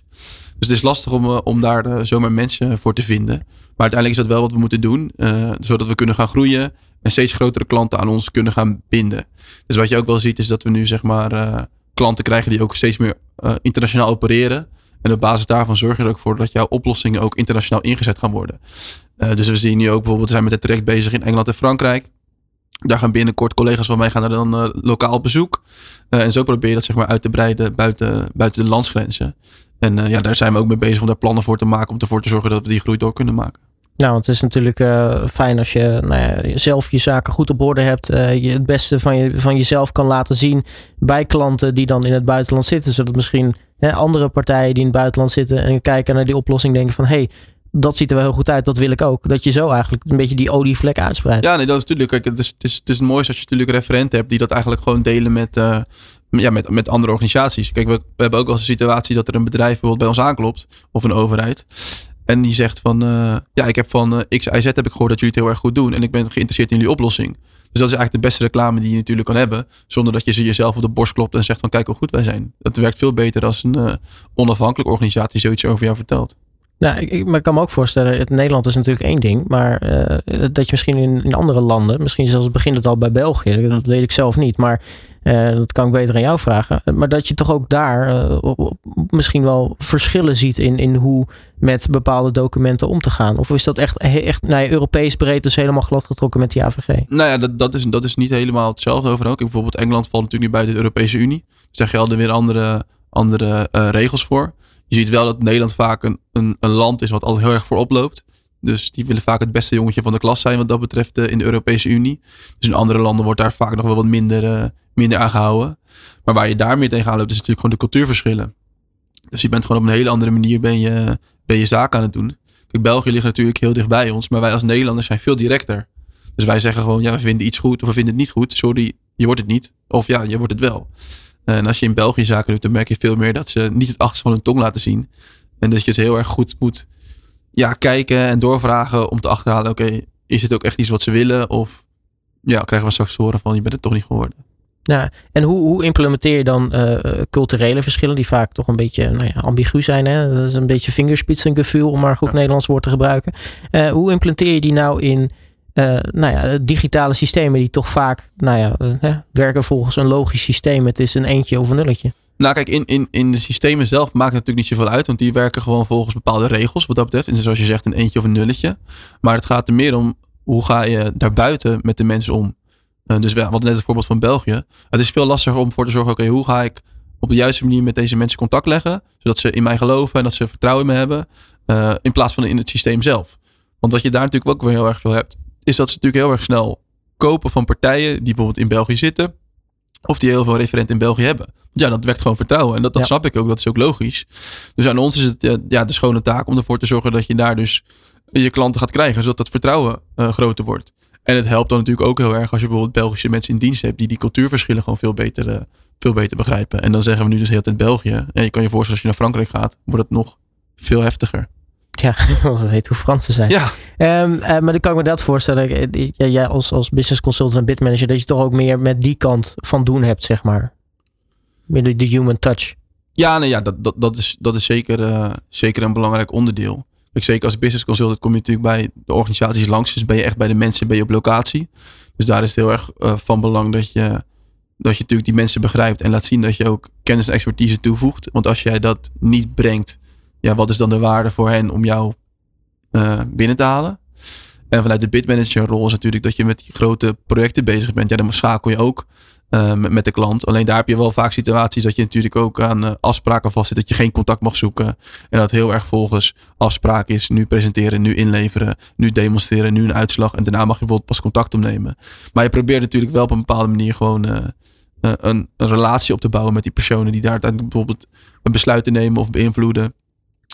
Dus het is lastig om, eh, om daar uh, zomaar mensen voor te vinden. Maar uiteindelijk is dat wel wat we moeten doen. Uh, zodat we kunnen gaan groeien en steeds grotere klanten aan ons kunnen gaan binden. Dus wat je ook wel ziet is dat we nu zeg maar klanten krijgen die ook steeds meer internationaal opereren. En op basis daarvan zorg je er ook voor dat jouw oplossingen ook internationaal ingezet gaan worden. dus we zien nu ook bijvoorbeeld, we zijn met het traject bezig in Engeland en Frankrijk. Daar gaan binnenkort collega's van mij gaan er dan uh, lokaal bezoek. Uh, en zo probeer je dat zeg maar uit te breiden buiten, buiten de landsgrenzen. En ja, daar zijn we ook mee bezig om daar plannen voor te maken. Om ervoor te zorgen dat we die groei door kunnen maken. Nou, want het is natuurlijk fijn als je nou ja, zelf je zaken goed op orde hebt. je het beste van, je, van jezelf kan laten zien bij klanten die dan in het buitenland zitten. Zodat misschien andere partijen die in het buitenland zitten en kijken naar die oplossing denken van... hey, dat ziet er wel heel goed uit. Dat wil ik ook. Dat je zo eigenlijk een beetje die olievlek uitspreidt. Ja, nee, dat is natuurlijk. Kijk, het is, het is, het is mooiste als je natuurlijk referenten hebt die dat eigenlijk gewoon delen met, uh, ja, met, met andere organisaties. Kijk, we, hebben ook wel eens een situatie dat er een bedrijf bijvoorbeeld bij ons aanklopt. Of een overheid. En die zegt van, uh, ja, ik heb van uh, X, Y, Z heb ik gehoord dat jullie het heel erg goed doen. En ik ben geïnteresseerd in jullie oplossing. Dus dat is eigenlijk de beste reclame die je natuurlijk kan hebben. Zonder dat je ze jezelf op de borst klopt en zegt van, kijk hoe goed wij zijn. Dat werkt veel beter als een onafhankelijke organisatie zoiets over jou vertelt. Nou, ik, maar ik kan me ook voorstellen, het Nederland is natuurlijk één ding, maar uh, dat je misschien in, in andere landen, misschien zelfs begint het al bij België, dat weet ik zelf niet, maar uh, dat kan ik beter aan jou vragen. Maar dat je toch ook daar misschien wel verschillen ziet in, in hoe met bepaalde documenten om te gaan. Of is dat echt, echt nou Europees breed, dus helemaal glad getrokken met die AVG? Nou ja, dat, dat, is, dat is niet helemaal hetzelfde overal. Bijvoorbeeld Engeland valt natuurlijk niet buiten de Europese Unie. Dus daar gelden weer andere, andere regels voor je ziet wel dat Nederland vaak een, een, land is wat altijd heel erg voorop loopt. Dus die willen vaak het beste jongetje van de klas zijn wat dat betreft uh, in de Europese Unie. Dus in andere landen wordt daar vaak nog wel wat minder, uh, minder aan gehouden. Maar waar je daar meer tegenaan loopt is natuurlijk gewoon de cultuurverschillen. Dus je bent gewoon op een hele andere manier ben je, ben je zaken aan het doen. België ligt natuurlijk heel dicht bij ons, maar wij als Nederlanders zijn veel directer. Dus wij zeggen gewoon, ja, we vinden iets goed of we vinden het niet goed. Sorry, je wordt het niet. Of ja, je wordt het wel. En als je in België zaken doet, dan merk je veel meer dat ze niet het achterste van hun tong laten zien. En dat je het heel erg goed moet ja, kijken en doorvragen om te achterhalen, oké, is het ook echt iets wat ze willen? Of ja, krijgen we straks horen van, je bent het toch niet geworden. Ja, en hoe, hoe implementeer je dan uh, culturele verschillen die vaak toch een beetje nou ja, ambigu zijn? Hè? Dat is een beetje vingerspitsengevoel om maar goed Nederlands woord te gebruiken. Uh, hoe implementeer je die nou in uh, nou ja, digitale systemen die toch vaak nou ja, uh, werken volgens een logisch systeem. Het is een eentje of een nulletje. Nou kijk, in, in, in de systemen zelf maakt het natuurlijk niet zoveel uit. Want die werken gewoon volgens bepaalde regels wat dat betreft. En zoals je zegt, een eentje of een nulletje. Maar het gaat er meer om, hoe ga je daarbuiten met de mensen om? Uh, dus we hadden net het voorbeeld van België. Het is veel lastiger om voor te zorgen, oké, hoe ga ik op de juiste manier met deze mensen contact leggen. Zodat ze in mij geloven en dat ze vertrouwen in me hebben. in plaats van in het systeem zelf. Want wat je daar natuurlijk ook weer heel erg veel hebt, is dat ze natuurlijk heel erg snel kopen van partijen die bijvoorbeeld in België zitten. Of die heel veel referenten in België hebben. Ja, dat wekt gewoon vertrouwen. En dat, dat snap ik ook. Dat is ook logisch. Dus aan ons is het ja, de schone taak om ervoor te zorgen dat je daar dus je klanten gaat krijgen. Zodat dat vertrouwen uh, groter wordt. En het helpt dan natuurlijk ook heel erg als je bijvoorbeeld Belgische mensen in dienst hebt. Die die cultuurverschillen gewoon veel beter, uh, veel beter begrijpen. En dan zeggen we nu dus heel tijd België. En je kan je voorstellen als je naar Frankrijk gaat. Wordt het nog veel heftiger. Ja, want dat heet hoe Fransen zijn. Ja. Um, uh, maar dan kan ik me dat voorstellen. Jij als, als business consultant en bitmanager, dat je toch ook meer met die kant van doen hebt, zeg maar. Meer de, de human touch. Ja, nee, ja dat, dat, dat, is, dat is zeker, uh, zeker een belangrijk onderdeel. Ik zeker als business consultant kom je natuurlijk bij de organisaties langs. Dus ben je echt bij de mensen, ben je op locatie. Dus daar is het heel erg uh, van belang dat je, dat je natuurlijk die mensen begrijpt. En laat zien dat je ook kennis en expertise toevoegt. Want als jij dat niet brengt ja, wat is dan de waarde voor hen om jou uh, binnen te halen? En vanuit de bitmanager rol is natuurlijk dat je met die grote projecten bezig bent. Ja, dan schakel je ook uh, met, de klant. Alleen daar heb je wel vaak situaties dat je natuurlijk ook aan uh, afspraken vastzit. Dat je geen contact mag zoeken. En dat heel erg volgens afspraak is. Nu presenteren, nu inleveren, nu demonstreren, nu een uitslag. En daarna mag je bijvoorbeeld pas contact opnemen. Maar je probeert natuurlijk wel op een bepaalde manier gewoon eh, een, een, relatie op te bouwen met die personen die daar bijvoorbeeld een besluit te nemen of beïnvloeden.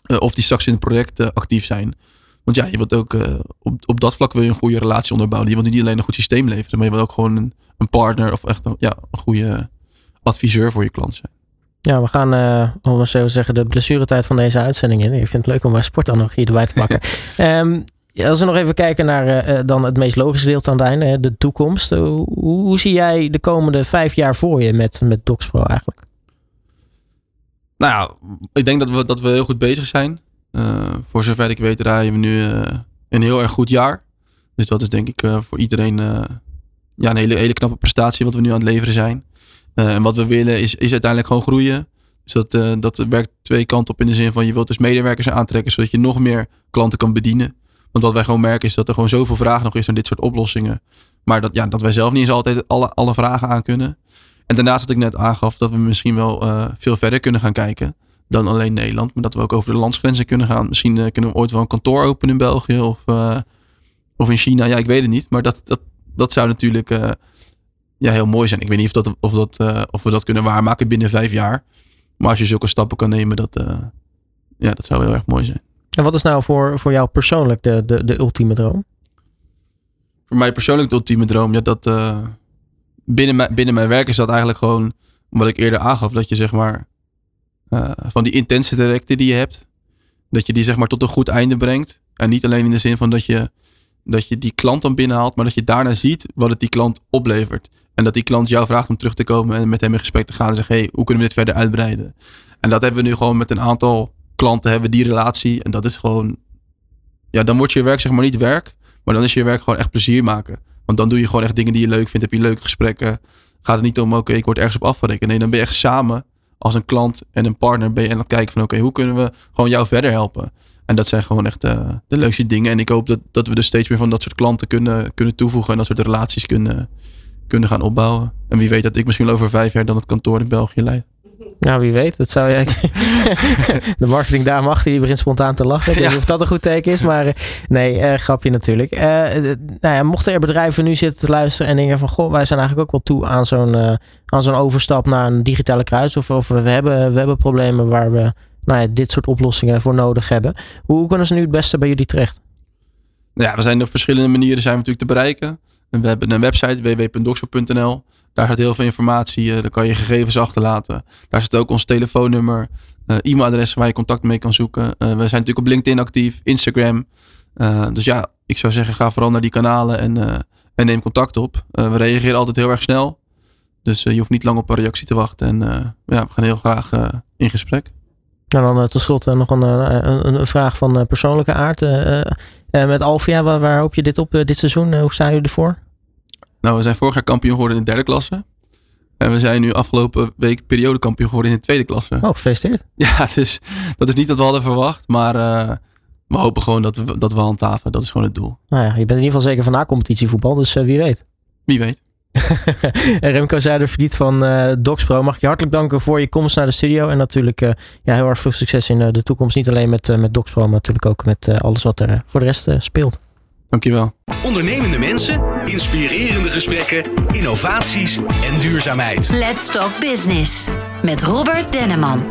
Uh, of die straks in het project actief zijn. Want ja, je wilt ook op, op dat vlak wil je een goede relatie onderbouwen. Je wilt niet alleen een goed systeem leveren, maar je wilt ook gewoon een, een partner of echt een, ja, een goede adviseur voor je klant zijn. Ja, we gaan, uh, om zo zeggen, de blessuretijd van deze uitzending in. Ik vind het leuk om mijn sportanalogie erbij te pakken. um, als we nog even kijken naar uh, dan het meest logische deel aan het einde, de toekomst. Hoe, hoe, zie jij de komende vijf jaar voor je met, met DocsPro eigenlijk? Nou ja, ik denk dat we, dat we heel goed bezig zijn. Uh, voor zover ik weet draaien we nu een heel erg goed jaar. Dus dat is denk ik voor iedereen ja, een hele, hele knappe prestatie wat we nu aan het leveren zijn. en wat we willen is, is uiteindelijk gewoon groeien. Dus dat, dat werkt twee kanten op in de zin van je wilt dus medewerkers aantrekken zodat je nog meer klanten kan bedienen. Want wat wij gewoon merken is dat er gewoon zoveel vraag nog is naar dit soort oplossingen. Maar dat, ja, dat wij zelf niet eens altijd alle, alle vragen aan kunnen. En daarnaast dat ik net aangaf dat we misschien wel uh, veel verder kunnen gaan kijken dan alleen Nederland. Maar dat we ook over de landsgrenzen kunnen gaan. Misschien uh, kunnen we ooit wel een kantoor openen in België of, uh, of in China. Ja, ik weet het niet. Maar dat, dat, dat zou natuurlijk ja, heel mooi zijn. Ik weet niet of, dat, of, dat, of we dat kunnen waarmaken binnen vijf jaar. Maar als je zulke stappen kan nemen, dat, ja, dat zou heel erg mooi zijn. En wat is nou voor, voor jou persoonlijk de, de, de ultieme droom? Voor mij persoonlijk de ultieme droom, ja, dat binnen, mijn, binnen mijn werk is dat eigenlijk gewoon wat ik eerder aangaf, dat je zeg maar uh, van die intense directe die je hebt, dat je die zeg maar tot een goed einde brengt. En niet alleen in de zin van dat je, dat je die klant dan binnenhaalt, maar dat je daarna ziet wat het die klant oplevert. En dat die klant jou vraagt om terug te komen en met hem in gesprek te gaan en zeggen, hey, hoe kunnen we dit verder uitbreiden? En dat hebben we nu gewoon met een aantal klanten hebben die relatie. En dat is gewoon, ja, dan wordt je werk zeg maar niet werk. Maar dan is je werk gewoon echt plezier maken. Want dan doe je gewoon echt dingen die je leuk vindt. Heb je leuke gesprekken. Gaat het niet om, oké, ik word ergens op afgerekend. Nee, dan ben je echt samen als een klant en een partner ben je aan het kijken van, oké, hoe kunnen we gewoon jou verder helpen? En dat zijn gewoon echt uh, de leukste dingen. En ik hoop dat, dat we dus steeds meer van dat soort klanten kunnen, kunnen toevoegen. En dat soort relaties kunnen, kunnen gaan opbouwen. En wie weet dat ik misschien over vijf jaar dan het kantoor in België leid. Nou, wie weet. Dat zou je... de marketing daar achter die begint spontaan te lachen. Ik weet niet of dat een goed teken is. Maar eh, nee, uh, grapje natuurlijk. Uh, nou ja, mochten er bedrijven nu zitten te luisteren en denken van... Goh, wij zijn eigenlijk ook wel toe aan zo'n aan zo'n overstap naar een digitale kruis. Of, of we, hebben, we hebben problemen waar we nou ja, dit soort oplossingen voor nodig hebben. Hoe, hoe kunnen ze nu het beste bij jullie terecht? Nou ja, we zijn op verschillende manieren zijn we natuurlijk te bereiken. We hebben een website www.doxo.nl. Daar staat heel veel informatie. Uh, daar kan je gegevens achterlaten. Daar zit ook ons telefoonnummer, uh, e-mailadres waar je contact mee kan zoeken. Uh, we zijn natuurlijk op LinkedIn actief, Instagram. dus ja, ik zou zeggen, ga vooral naar die kanalen en, neem contact op. we reageren altijd heel erg snel. Dus je hoeft niet lang op een reactie te wachten. En ja, we gaan heel graag in gesprek. Nou, dan tot slot nog een, een, een, vraag van persoonlijke aard. met Alvia, waar, hoop je dit op dit seizoen? hoe staan jullie ervoor? Nou, we zijn vorig jaar kampioen geworden in de derde klasse. En we zijn nu afgelopen week periodekampioen geworden in de tweede klasse. Oh, gefeliciteerd. Ja, dus dat is niet wat we hadden verwacht. Maar uh, we hopen gewoon dat we, dat we handhaven. Dat is gewoon het doel. Nou ja, je bent in ieder geval zeker van na competitievoetbal. Dus uh, wie weet. Wie weet. Remco Zuiderverdiet van uh, DocsPro. Mag ik je hartelijk danken voor je komst naar de studio. En natuurlijk uh, ja, heel erg veel succes in de toekomst. Niet alleen met, met DocsPro, maar natuurlijk ook met alles wat er voor de rest speelt. Dankjewel. Ondernemende mensen, inspirerende gesprekken, innovaties en duurzaamheid. Let's Talk Business met Robert Denneman.